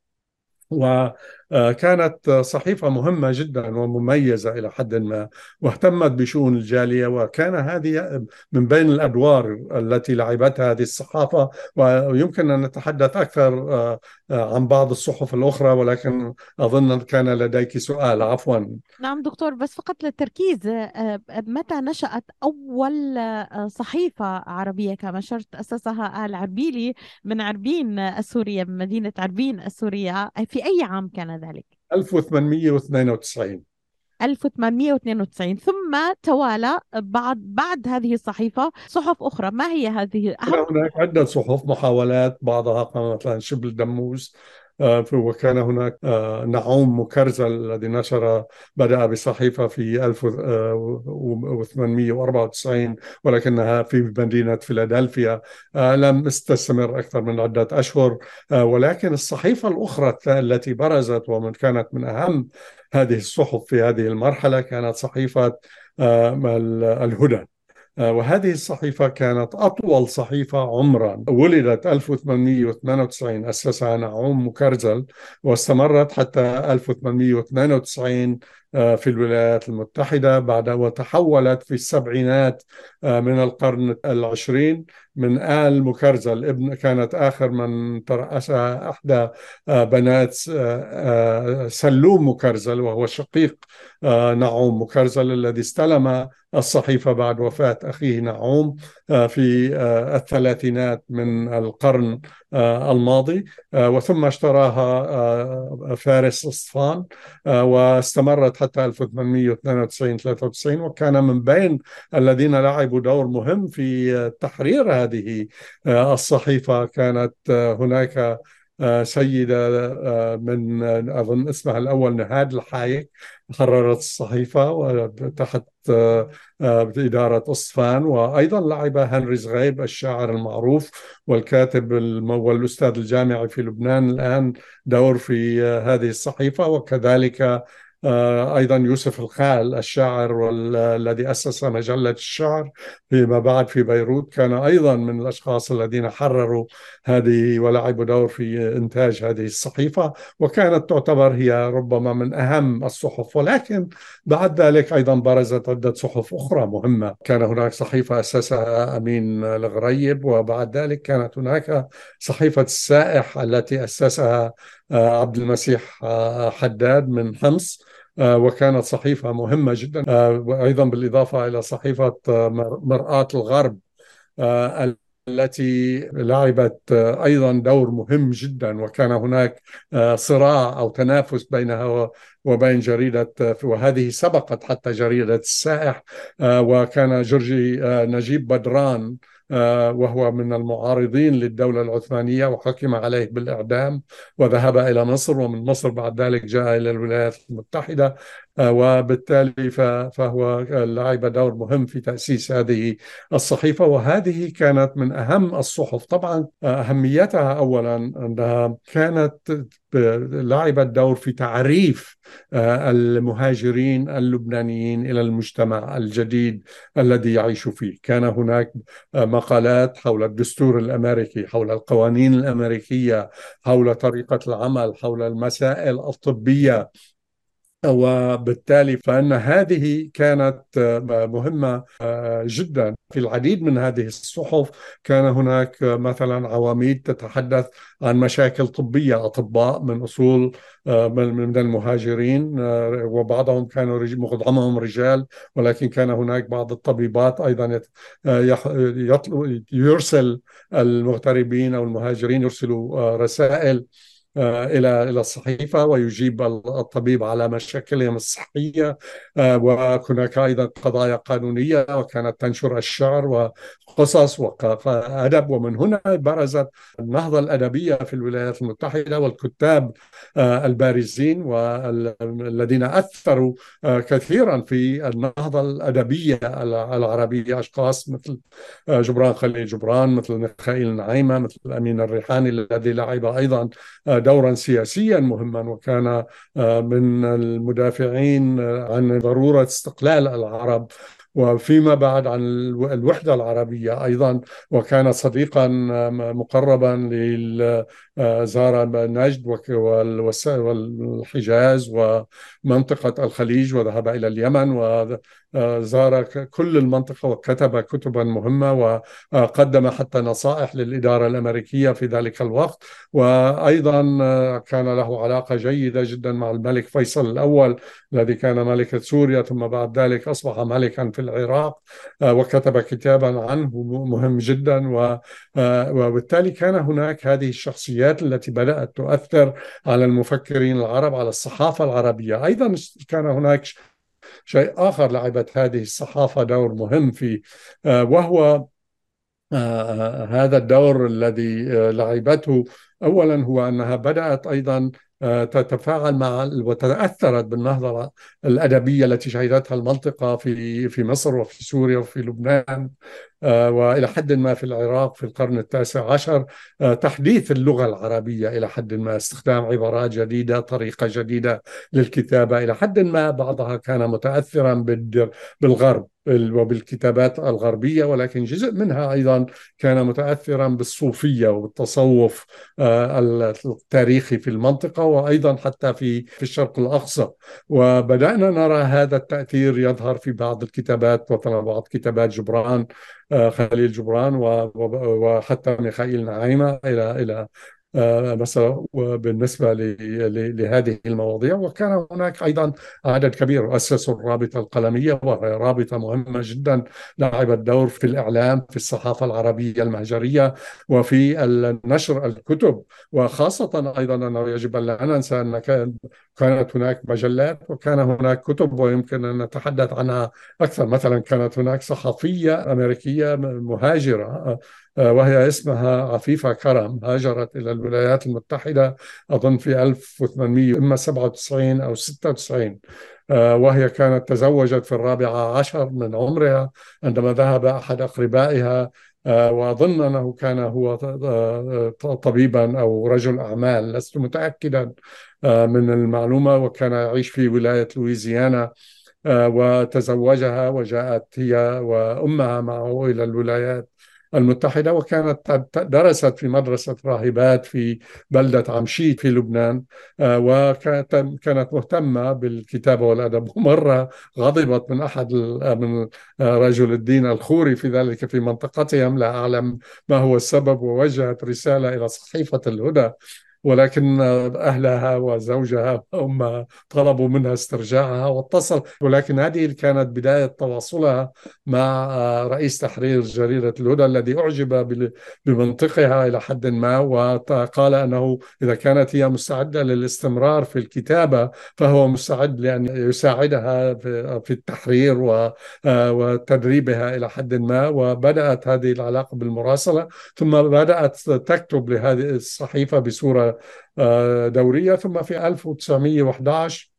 وكانت صحيفة مهمة جدا ومميزة إلى حد ما واهتمت بشؤون الجالية وكان هذه من بين الأدوار التي لعبتها هذه الصحافة. ويمكن أن نتحدث أكثر آه، عن بعض الصحف الأخرى ولكن أظن كان لديك سؤال. عفوا. نعم دكتور بس فقط للتركيز آه، متى نشأت أول آه، صحيفة عربية كما شرت أسسها آل عربيلي من عربين السورية من مدينة عربين السورية؟ في أي عام كان ذلك؟ 1892 1892 ثم توالى بعد بعد هذه الصحيفة صحف أخرى ما هي هذه؟ هناك عدة صحف محاولات بعضها مثلا شبل دموس وكان هناك آه، نعوم مكرزل الذي نشر بدأ بصحيفة في 1894 آه، ولكنها في مدينة فيلادلفيا لم تستمر أكثر من عدة أشهر ولكن الصحيفة الأخرى التي برزت ومن كانت من أهم هذه الصحف في هذه المرحلة كانت صحيفة الهدى. آه، وهذه الصحيفة كانت أطول صحيفة عمرا. ولدت 1898 أسسها نعوم مكرزل واستمرت حتى 1892 في الولايات المتحدة بعد وتحولت في السبعينات من القرن العشرين من آل مكرزل ابن كانت آخر من ترأسها إحدى بنات سلوم مكرزل وهو شقيق نعوم مكرزل الذي استلم الصحيفة بعد وفاة أخيه نعوم في الثلاثينات من القرن الماضي. وثم اشتراها فارس اصفان واستمرت حتى 1892 93 وكان من بين الذين لعبوا دور مهم في تحرير هذه الصحيفة. كانت هناك سيدة من أظن اسمها الأول نهاد الحايك حررت الصحيفة وتحت إدارة أصفان وأيضا لعب هنري زغيب الشاعر المعروف والكاتب والأستاذ الجامعي في لبنان الآن دور في هذه الصحيفة وكذلك أيضا يوسف الخال الشاعر والذي أسس مجلة الشعر فيما بعد في بيروت كان أيضا من الأشخاص الذين حرروا هذه ولعبوا دور في إنتاج هذه الصحيفة وكانت تعتبر هي ربما من أهم الصحف. ولكن بعد ذلك أيضا برزت عدة صحف أخرى مهمة. كان هناك صحيفة أسسها أمين الغريب وبعد ذلك كانت هناك صحيفة السائح التي أسسها عبد المسيح حداد من حمص. وكانت صحيفة مهمة جدا. وأيضا بالإضافة إلى صحيفة مرآة الغرب التي لعبت أيضا دور مهم جدا. وكان هناك صراع أو تنافس بينها وبين جريدة وهذه سبقت حتى جريدة السائح. وكان جورجي نجيب بدران وهو من المعارضين للدولة العثمانية وحكم عليه بالإعدام وذهب إلى مصر ومن مصر بعد ذلك جاء إلى الولايات المتحدة وبالتالي فهو لعب دور مهم في تأسيس هذه الصحيفة. وهذه كانت من أهم الصحف. طبعا أهميتها أولا أنها كانت لعبت دور في تعريف المهاجرين اللبنانيين إلى المجتمع الجديد الذي يعيش فيه، كان هناك مقالات حول الدستور الأمريكي، حول القوانين الأمريكية، حول طريقة العمل، حول المسائل الطبية وبالتالي فإن هذه كانت مهمة جدا. في العديد من هذه الصحف كان هناك مثلا عواميد تتحدث عن مشاكل طبية أطباء من أصول من المهاجرين وبعضهم كانوا معظمهم رجال ولكن كان هناك بعض الطبيبات أيضا يرسل المغتربين أو المهاجرين يرسلوا رسائل إلى إلى الصحيفة ويجيب الطبيب على مشاكلهم الصحيه وهناك أيضا قضايا قانونية وكانت تنشر الشعر وقصص وأدب. ومن هنا برزت النهضة الأدبية في الولايات المتحدة والكتاب البارزين والذين أثروا كثيرا في النهضة الأدبية العربية. أشخاص مثل جبران خليل جبران مثل ميخائيل نعيمة مثل أمين الريحاني الذي لعب أيضا دورا سياسيا مهما وكان من المدافعين عن ضرورة استقلال العرب. وفيما بعد عن الوحدة العربية أيضا وكان صديقا مقربا لزار نجد والحجاز ومنطقة الخليج وذهب إلى اليمن وزار كل المنطقة وكتب كتبا مهمة وقدم حتى نصائح للإدارة الأمريكية في ذلك الوقت. وأيضا كان له علاقة جيدة جدا مع الملك فيصل الأول الذي كان ملكة سوريا ثم بعد ذلك أصبح ملكا في العراق وكتب كتابا عنه مهم جدا وبالتالي كان هناك هذه الشخصيات التي بدأت تؤثر على المفكرين العرب على الصحافة العربية. أيضا كان هناك شيء آخر لعبت هذه الصحافة دور مهم فيه وهو هذا الدور الذي لعبته. اولا هو أنها بدأت أيضا تتفاعل مع وتاثرت بالنهضة الأدبية التي شهدتها المنطقة في في مصر وفي سوريا وفي لبنان. وإلى حد ما في العراق في القرن التاسع عشر تحديث اللغة العربية إلى حد ما استخدام عبارات جديدة طريقة جديدة للكتابة. إلى حد ما بعضها كان متاثرا بالغرب وبالكتابات الغربية ولكن جزء منها أيضا كان متأثرا بالصوفية وبالتصوف آه، التاريخي في المنطقة وأيضا حتى في في الشرق الأقصى. وبدأنا نرى هذا التأثير يظهر في بعض الكتابات مثلا بعض كتابات جبران آه، خليل جبران وحتى ميخائيل نعيمة إلى إلى آه، مثلا بالنسبة لهذه المواضيع وكان هناك أيضا عدد كبير أسسوا الرابطة القلمية وهي رابطة مهمة جدا لعبت دور في الإعلام في الصحافة العربية المهجرية وفي نشر الكتب. وخاصة أيضا أنه يجب أن لا ننسى أن كانت هناك مجلات وكان هناك كتب ويمكن أن نتحدث عنها أكثر. مثلا كانت هناك صحفية أمريكية مهاجرة آه، وهي اسمها عفيفة كرم هاجرت إلى الولايات المتحدة أظن في 1800 إما 97 أو 96 آه، وهي كانت تزوجت في الرابعة عشر من عمرها عندما ذهب أحد أقربائها آه، وأظن أنه كان هو طبيبا أو رجل أعمال لست متأكدا من المعلومة وكان يعيش في ولاية لويزيانا وتزوجها وجاءت هي وأمها معه إلى الولايات. المتحدة وكانت درست في مدرسة راهبات في بلدة عمشيت في لبنان آه، وكانت مهتمة بالكتابة والأدب. ومرة غضبت من أحد من رجل الدين الخوري في ذلك في منطقتهم لا أعلم ما هو السبب ووجهت رسالة إلى صحيفة الهدى. ولكن أهلها وزوجها هم طلبوا منها استرجاعها واتصل ولكن هذه كانت بداية تواصلها مع رئيس تحرير جريدة الهدى الذي أعجب بمنطقها إلى حد ما وقال أنه إذا كانت هي مستعدة للاستمرار في الكتابة فهو مستعد لأن يساعدها في التحرير وتدريبها إلى حد ما وبدأت هذه العلاقة بالمراسلة ثم بدأت تكتب لهذه الصحيفة بصورة دورية ثم في 1911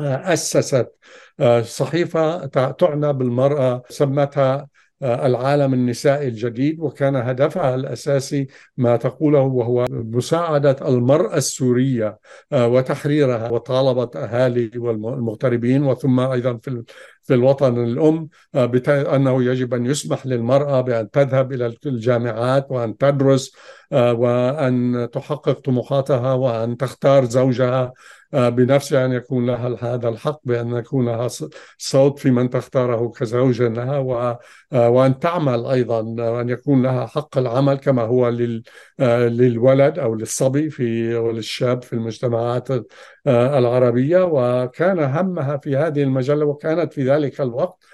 آه، أسست آه، صحيفة تعنى بالمرأة سمتها العالم النسائي الجديد وكان هدفها الأساسي ما تقوله وهو مساعدة المرأة السورية وتحريرها وطالبت أهالي والمغتربين وثم أيضا في في الوطن الأم أنه يجب أن يسمح للمرأة بأن تذهب إلى الجامعات وأن تدرس آه، وأن تحقق طموحاتها وأن تختار زوجها آه، بنفسها أن يكون لها هذا الحق بأن يكون لها صوت في من تختاره كزوج لها آه، وأن تعمل أيضا وأن يكون لها حق العمل كما هو للولد أو للصبي في وللشاب في المجتمعات العربية. وكان همها في هذه المجلة وكانت في ذلك الوقت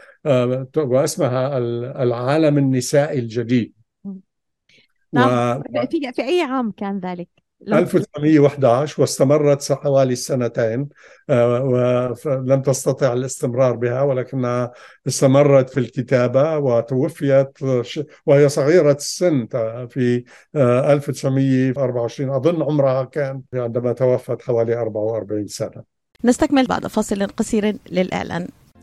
واسمها العالم النسائي الجديد. نعم و... في في أي عام كان ذلك؟ 1911 واستمرت حوالي سنتين آه، ولم تستطع الاستمرار بها ولكنها استمرت في الكتابة وتوفيت وهي صغيرة السن في 1924 آه، أظن عمرها كان عندما توفت حوالي 44 سنة. نستكمل بعد فاصل قصير للإعلان.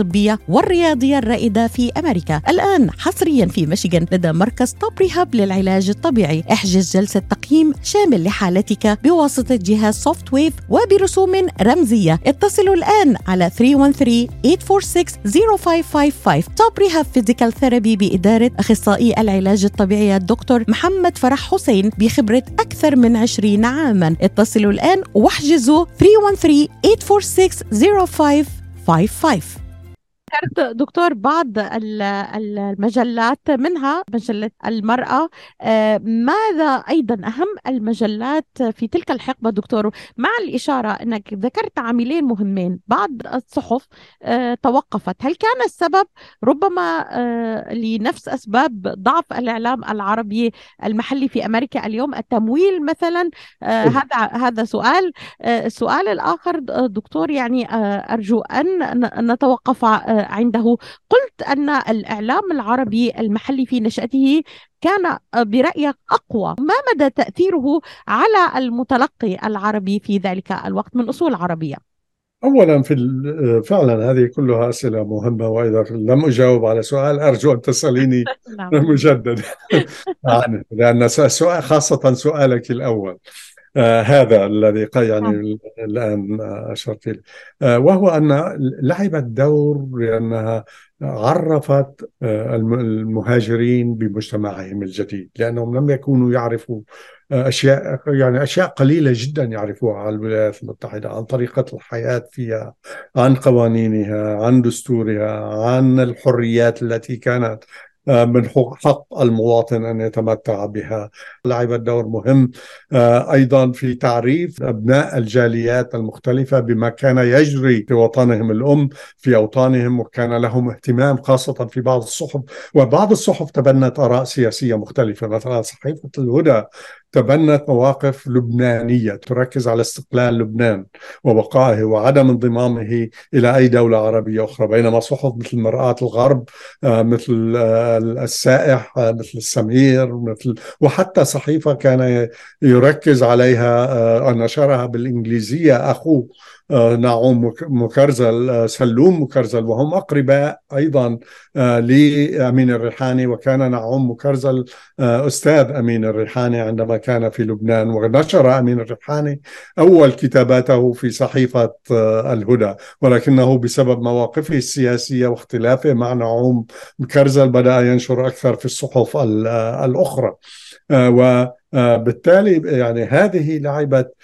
الطبية والرياضية الرائدة في أمريكا. الآن حصريا في ميشيغان لدى مركز Top Rehab للعلاج الطبيعي. احجز جلسة تقييم شامل لحالتك بواسطة جهاز SoftWave وبرسوم رمزية. اتصلوا الآن على 313-846-0555 Top Rehab Physical Therapy بإدارة أخصائي العلاج الطبيعي الدكتور محمد فرح حسين بخبرة أكثر من 20 عاما. اتصلوا الآن واحجزوا 313 846 0555 ذكرت دكتور بعض المجلات منها مجلة المرأة. آه، ماذا أيضا أهم المجلات في تلك الحقبة دكتور؟ مع الإشارة أنك ذكرت عاملين مهمين بعض الصحف آه، توقفت. هل كان السبب ربما آه، لنفس أسباب ضعف الإعلام العربي المحلي في أمريكا اليوم التمويل مثلا؟ هذا هذا سؤال. السؤال الآخر دكتور يعني أرجو أن نتوقف عنده. قلت أن الإعلام العربي المحلي في نشأته كان برأيك أقوى. ما مدى تأثيره على المتلقي العربي في ذلك الوقت من أصول عربية؟ اولا في فعلا هذه كلها أسئلة مهمة واذا لم أجاوب على سؤال. أرجو أن تسأليني نعم. مجددا يعني لأن سؤال خاصة سؤالك الأول. آه هذا الذي يعني نعم. الآن أشرت إليه آه وهو أن لعبت دور لأنها عرفت آه المهاجرين بمجتمعهم الجديد لأنهم لم يكونوا يعرفوا آه، أشياء يعني أشياء قليلة جدا يعرفوها عن الولايات المتحدة عن طريقة الحياة فيها عن قوانينها عن دستورها عن الحريات التي كانت آه، من حق المواطن أن يتمتع بها. لعبت دور مهم. آه، أيضا في تعريف أبناء الجاليات المختلفة بما كان يجري في وطنهم الأم في أوطانهم وكان لهم اهتمام خاصة في بعض الصحف. وبعض الصحف تبنت آراء سياسية مختلفة مثلا صحيفة الهدى تبنت مواقف لبنانية تركز على استقلال لبنان وبقائه وعدم انضمامه إلى أي دولة عربية أخرى بينما صحف مثل مرآة الغرب آه، مثل آه، السائح آه، مثل السمير مثل وحتى صحيفة كان يركز عليها نشرها بالإنجليزية أخوه آه، نعوم مكرزل آه، سلوم مكرزل وهم أقرباء أيضا آه، لأمين الريحاني وكان نعوم مكرزل أستاذ أمين الريحاني عندما كان في لبنان ونشر أمين الريحاني أول كتاباته في صحيفة الهدى ولكنه بسبب مواقفه السياسية واختلافه مع نعوم مكرزل بدأ ينشر أكثر في الصحف الأخرى. وبالتالي يعني هذه لعبت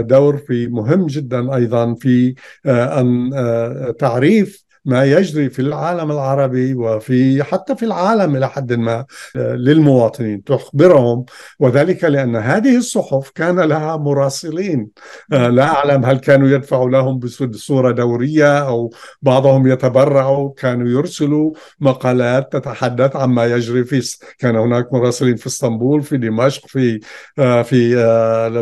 دور في مهم جدا أيضا في آه، أن آه، تعريف ما يجري في العالم العربي وفي حتى في العالم إلى حد ما آه، للمواطنين تخبرهم وذلك لأن هذه الصحف كان لها مراسلين. آه، لا أعلم هل كانوا يدفعوا لهم بصوره دورية أو بعضهم يتبرعوا كانوا يرسلوا مقالات تتحدث عما يجري في كان هناك مراسلين في إسطنبول في دمشق في آه، في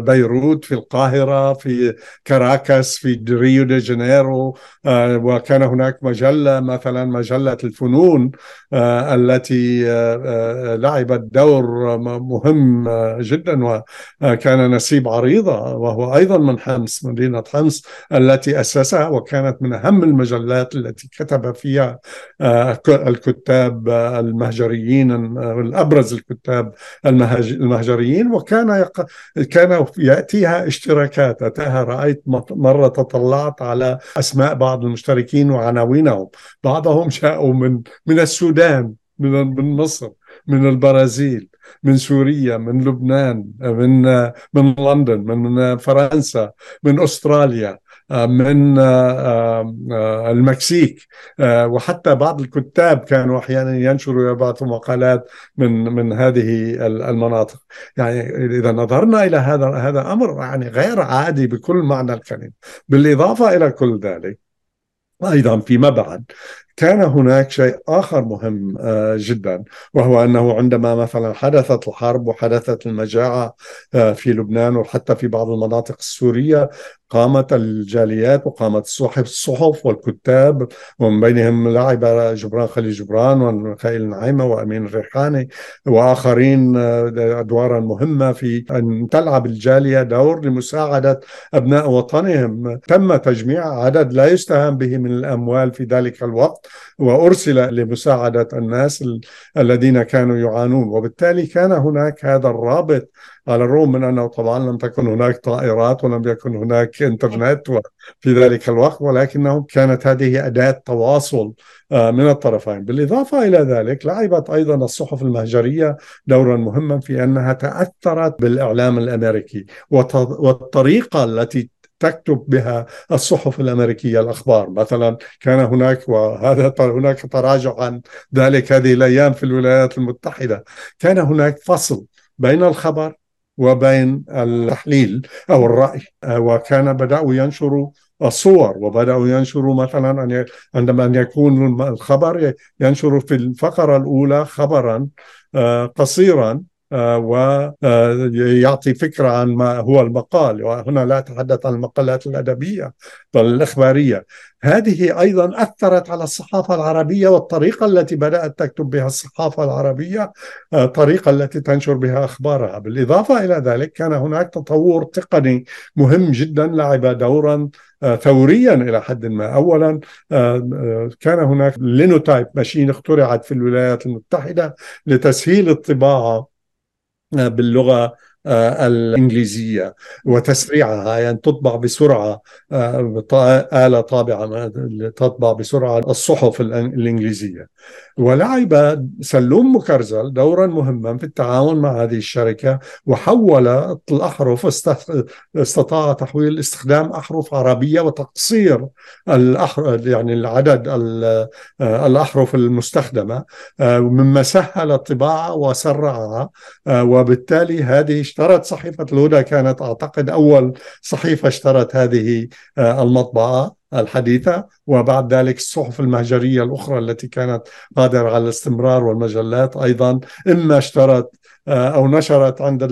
بيروت في القاهرة في كاراكاس في ريو دي جانيرو وكان هناك مجلة مثلا مجلة الفنون آه، التي آه، آه، لعبت دور مهم جدا وكان نسيب عريضة وهو أيضا من حمص مدينة حمص التي أسسها وكانت من أهم المجلات التي كتب فيها الكتاب المهجريين الأبرز الكتاب المهجريين وكان كان يأتيها اشتراكات. أتاها رأيت مرة تطلعت على أسماء بعض المشتركين وعناوين عناوينهم بعضهم جاءوا من من السودان من من مصر من البرازيل من سوريا من لبنان من من لندن من فرنسا من أستراليا من المكسيك. وحتى بعض الكتاب كانوا أحيانا ينشروا ويبعثوا مقالات من من هذه المناطق. يعني إذا نظرنا إلى هذا هذا أمر يعني غير عادي بكل معنى الكلمة. بالإضافة إلى كل ذلك أيضا فيما بعد. كان هناك شيء آخر مهم آه، جدا وهو أنه عندما مثلا حدثت الحرب وحدثت المجاعة آه، في لبنان وحتى في بعض المناطق السورية قامت الجاليات وقامت الصحف الصحف والكتاب ومن بينهم لعب جبران خليل جبران وميخائيل نعيمة وأمين الريحاني وآخرين آه، أدوارا مهمة في أن تلعب الجالية دور لمساعدة أبناء وطنهم. تم تجميع عدد لا يستهان به من الأموال في ذلك الوقت. وأرسل لمساعدة الناس الذين كانوا يعانون. وبالتالي كان هناك هذا الرابط على الرغم من أنه طبعا لم تكن هناك طائرات ولم يكن هناك إنترنت في ذلك الوقت ولكنه كانت هذه أداة تواصل آه، من الطرفين. بالإضافة إلى ذلك لعبت أيضا الصحف المهجرية دورا مهما في أنها تأثرت بالإعلام الأمريكي والطريقة التي تكتب بها الصحف الأمريكية الأخبار مثلا كان هناك وهذا هناك تراجع عن ذلك هذه الأيام في الولايات المتحدة. كان هناك فصل بين الخبر وبين التحليل أو الرأي وكان بدأوا ينشروا الصور وبدأوا ينشروا مثلا عندما أن يكون الخبر ينشر في الفقرة الأولى خبرا آه، قصيرا ويعطي فكرة عن ما هو المقال. وهنا لا أتحدث عن المقالات الأدبية بل الإخبارية. هذه أيضا أثرت على الصحافة العربية والطريقة التي بدأت تكتب بها الصحافة العربية الطريقة آه، التي تنشر بها أخبارها. بالإضافة إلى ذلك كان هناك تطور تقني مهم جدا لعب دورا آه، ثوريا إلى حد ما. اولا كان هناك لينوتايب ماشين اخترعت في الولايات المتحدة لتسهيل الطباعة باللغة الإنجليزية وتسريعها يعني تطبع بسرعة آه، آلة طابعة تطبع بسرعة الصحف الإنجليزية. ولعب سلوم مكرزل دورا مهما في التعاون مع هذه الشركة وحول الأحرف استطاع تحويل استخدام أحرف عربية وتقصير الأحرف يعني العدد الأحرف المستخدمة آه، مما سهل الطباعة وسرعها وبالتالي هذه اشترت صحيفة الهدى كانت أعتقد أول صحيفة اشترت هذه آه، المطبعة الحديثة. وبعد ذلك الصحف المهجرية الأخرى التي كانت قادرة على الاستمرار والمجلات أيضا إما اشترت آه، أو نشرت عند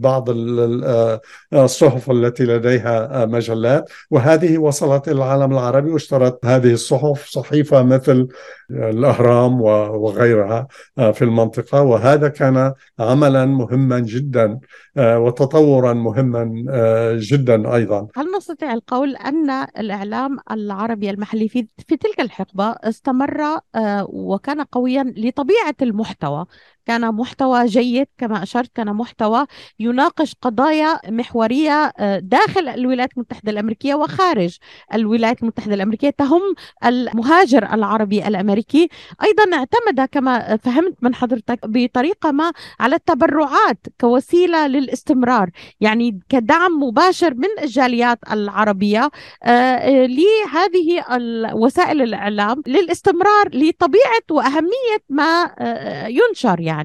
بعض آه، الصحف التي لديها مجلات. وهذه وصلت إلى العالم العربي واشترت هذه الصحف صحيفة مثل الأهرام وغيرها في المنطقة. وهذا كان عملا مهما جدا آه، وتطورا مهما آه، جدا أيضا. هل نستطيع القول أن الإعلام العربي المحلي في في تلك الحقبة استمر آه، وكان قويا لطبيعة المحتوى. كان محتوى جيد كما أشرت كان محتوى يناقش قضايا محورية داخل الولايات المتحدة الأمريكية وخارج الولايات المتحدة الأمريكية. تهم المهاجر العربي الأمريكي. أيضا اعتمد كما فهمت من حضرتك بطريقة ما على التبرعات كوسيلة لل الاستمرار يعني كدعم مباشر من الجاليات العربية آه، آه، لهذه وسائل الإعلام للاستمرار لطبيعة وأهمية ما آه، ينشر يعني.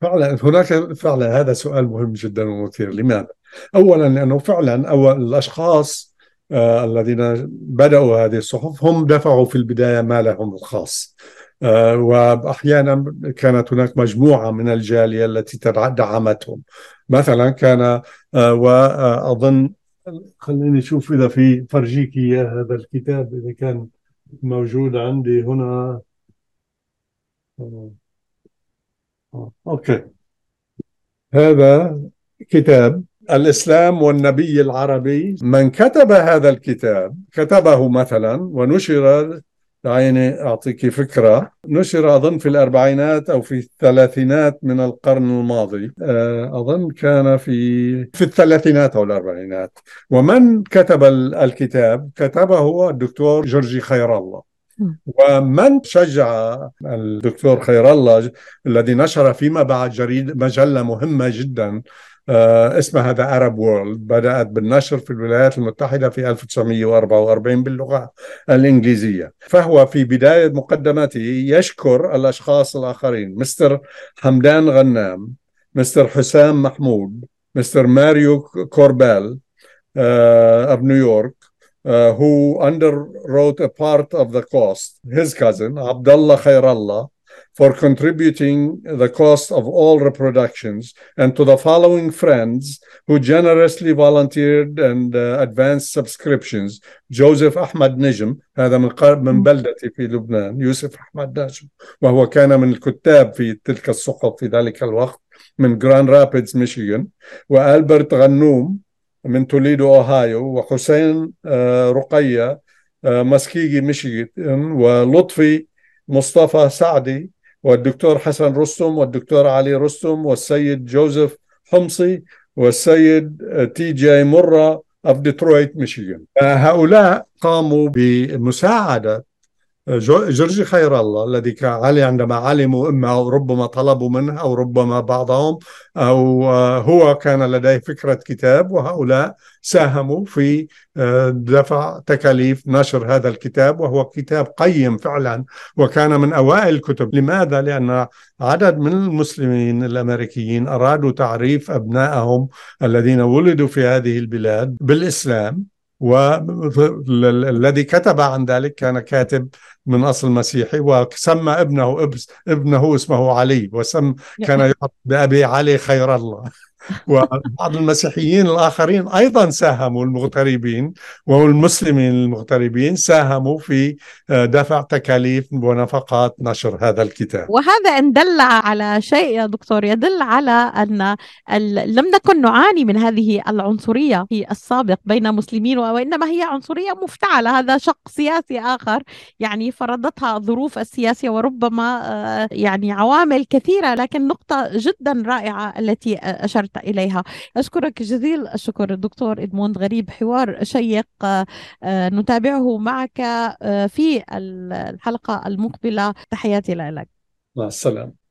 فعلا هناك فعلا هذا سؤال مهم جدا ومثير. لماذا؟ اولا لأنه فعلا اول الأشخاص الذين بدأوا هذه الصحف هم دفعوا في البداية مالهم الخاص. واحيانا كانت هناك مجموعة من الجالية التي دعمتهم. مثلا كان آه، وأظن خليني أشوف إذا في فرجيك اياه هذا الكتاب إذا كان موجود عندي هنا. أوكي. هذا كتاب الإسلام والنبي العربي. من كتب هذا الكتاب كتبه مثلا ونشر دعيني أعطيك فكرة نشر أظن في الأربعينات أو في الثلاثينات من القرن الماضي. آه، أظن كان في في الثلاثينات أو الأربعينات. ومن كتب الكتاب؟ كتبه الدكتور جورجي خير الله. ومن شجع الدكتور خير الله الذي نشر فيما بعد جريد مجلة مهمة جدا آه، اسمها The Arab World بدأت بالنشر في الولايات المتحدة في 1944 باللغة الإنجليزية. فهو في بداية مقدمته يشكر الأشخاص الآخرين مستر حمدان غنام مستر حسام محمود مستر ماريو كوربال New York uh, who underwrote a part of the cost his cousin Abdullah Khairallah for contributing the cost of all reproductions, and to the following friends who generously volunteered and uh, advanced subscriptions جوزيف أحمد نجم هذا من من بلدتي في لبنان يوسف أحمد نجم وهو كان من الكتاب في تلك الصحف في ذلك الوقت من جراند رابيدز ميشيغان وألبرت غنوم من توليدو أوهايو وحسين رقية مسكيجن ميشيغان ولطفي مصطفى سعدي والدكتور حسن رستم والدكتور علي رستم والسيد جوزيف حمصي والسيد T.G. مرة of ديترويت ميشيغان. هؤلاء قاموا بمساعدة جورجي خير الله الذي كان علي عندما علموا إما أو ربما طلبوا منه أو ربما بعضهم أو هو كان لديه فكرة كتاب وهؤلاء ساهموا في دفع تكاليف نشر هذا الكتاب وهو كتاب قيم فعلا وكان من أوائل الكتب لماذا؟ لأن عدد من المسلمين الأمريكيين أرادوا تعريف أبنائهم الذين ولدوا في هذه البلاد بالإسلام والذي كتب عن ذلك كان كاتب من أصل مسيحي وسمى ابنه ابنه اسمه علي وسم كان يحط بأبي علي خير الله. وبعض المسيحيين الآخرين أيضا ساهموا المغتربين والمسلمين المغتربين ساهموا في آه، دفع تكاليف ونفقات نشر هذا الكتاب. وهذا إن دل على شيء يا دكتور يدل على أن لم نكن نعاني من هذه العنصرية في السابق بين مسلمين وإنما هي عنصرية مفتعلة. هذا شق سياسي آخر يعني فرضتها الظروف السياسية وربما آه، يعني عوامل كثيرة لكن نقطة جدا رائعة التي أشرت إليها. أشكرك جزيل الشكر الدكتور إدموند. غريب حوار شيق آه، نتابعه معك آه، في الحلقة المقبلة. تحياتي لك. مع السلامة.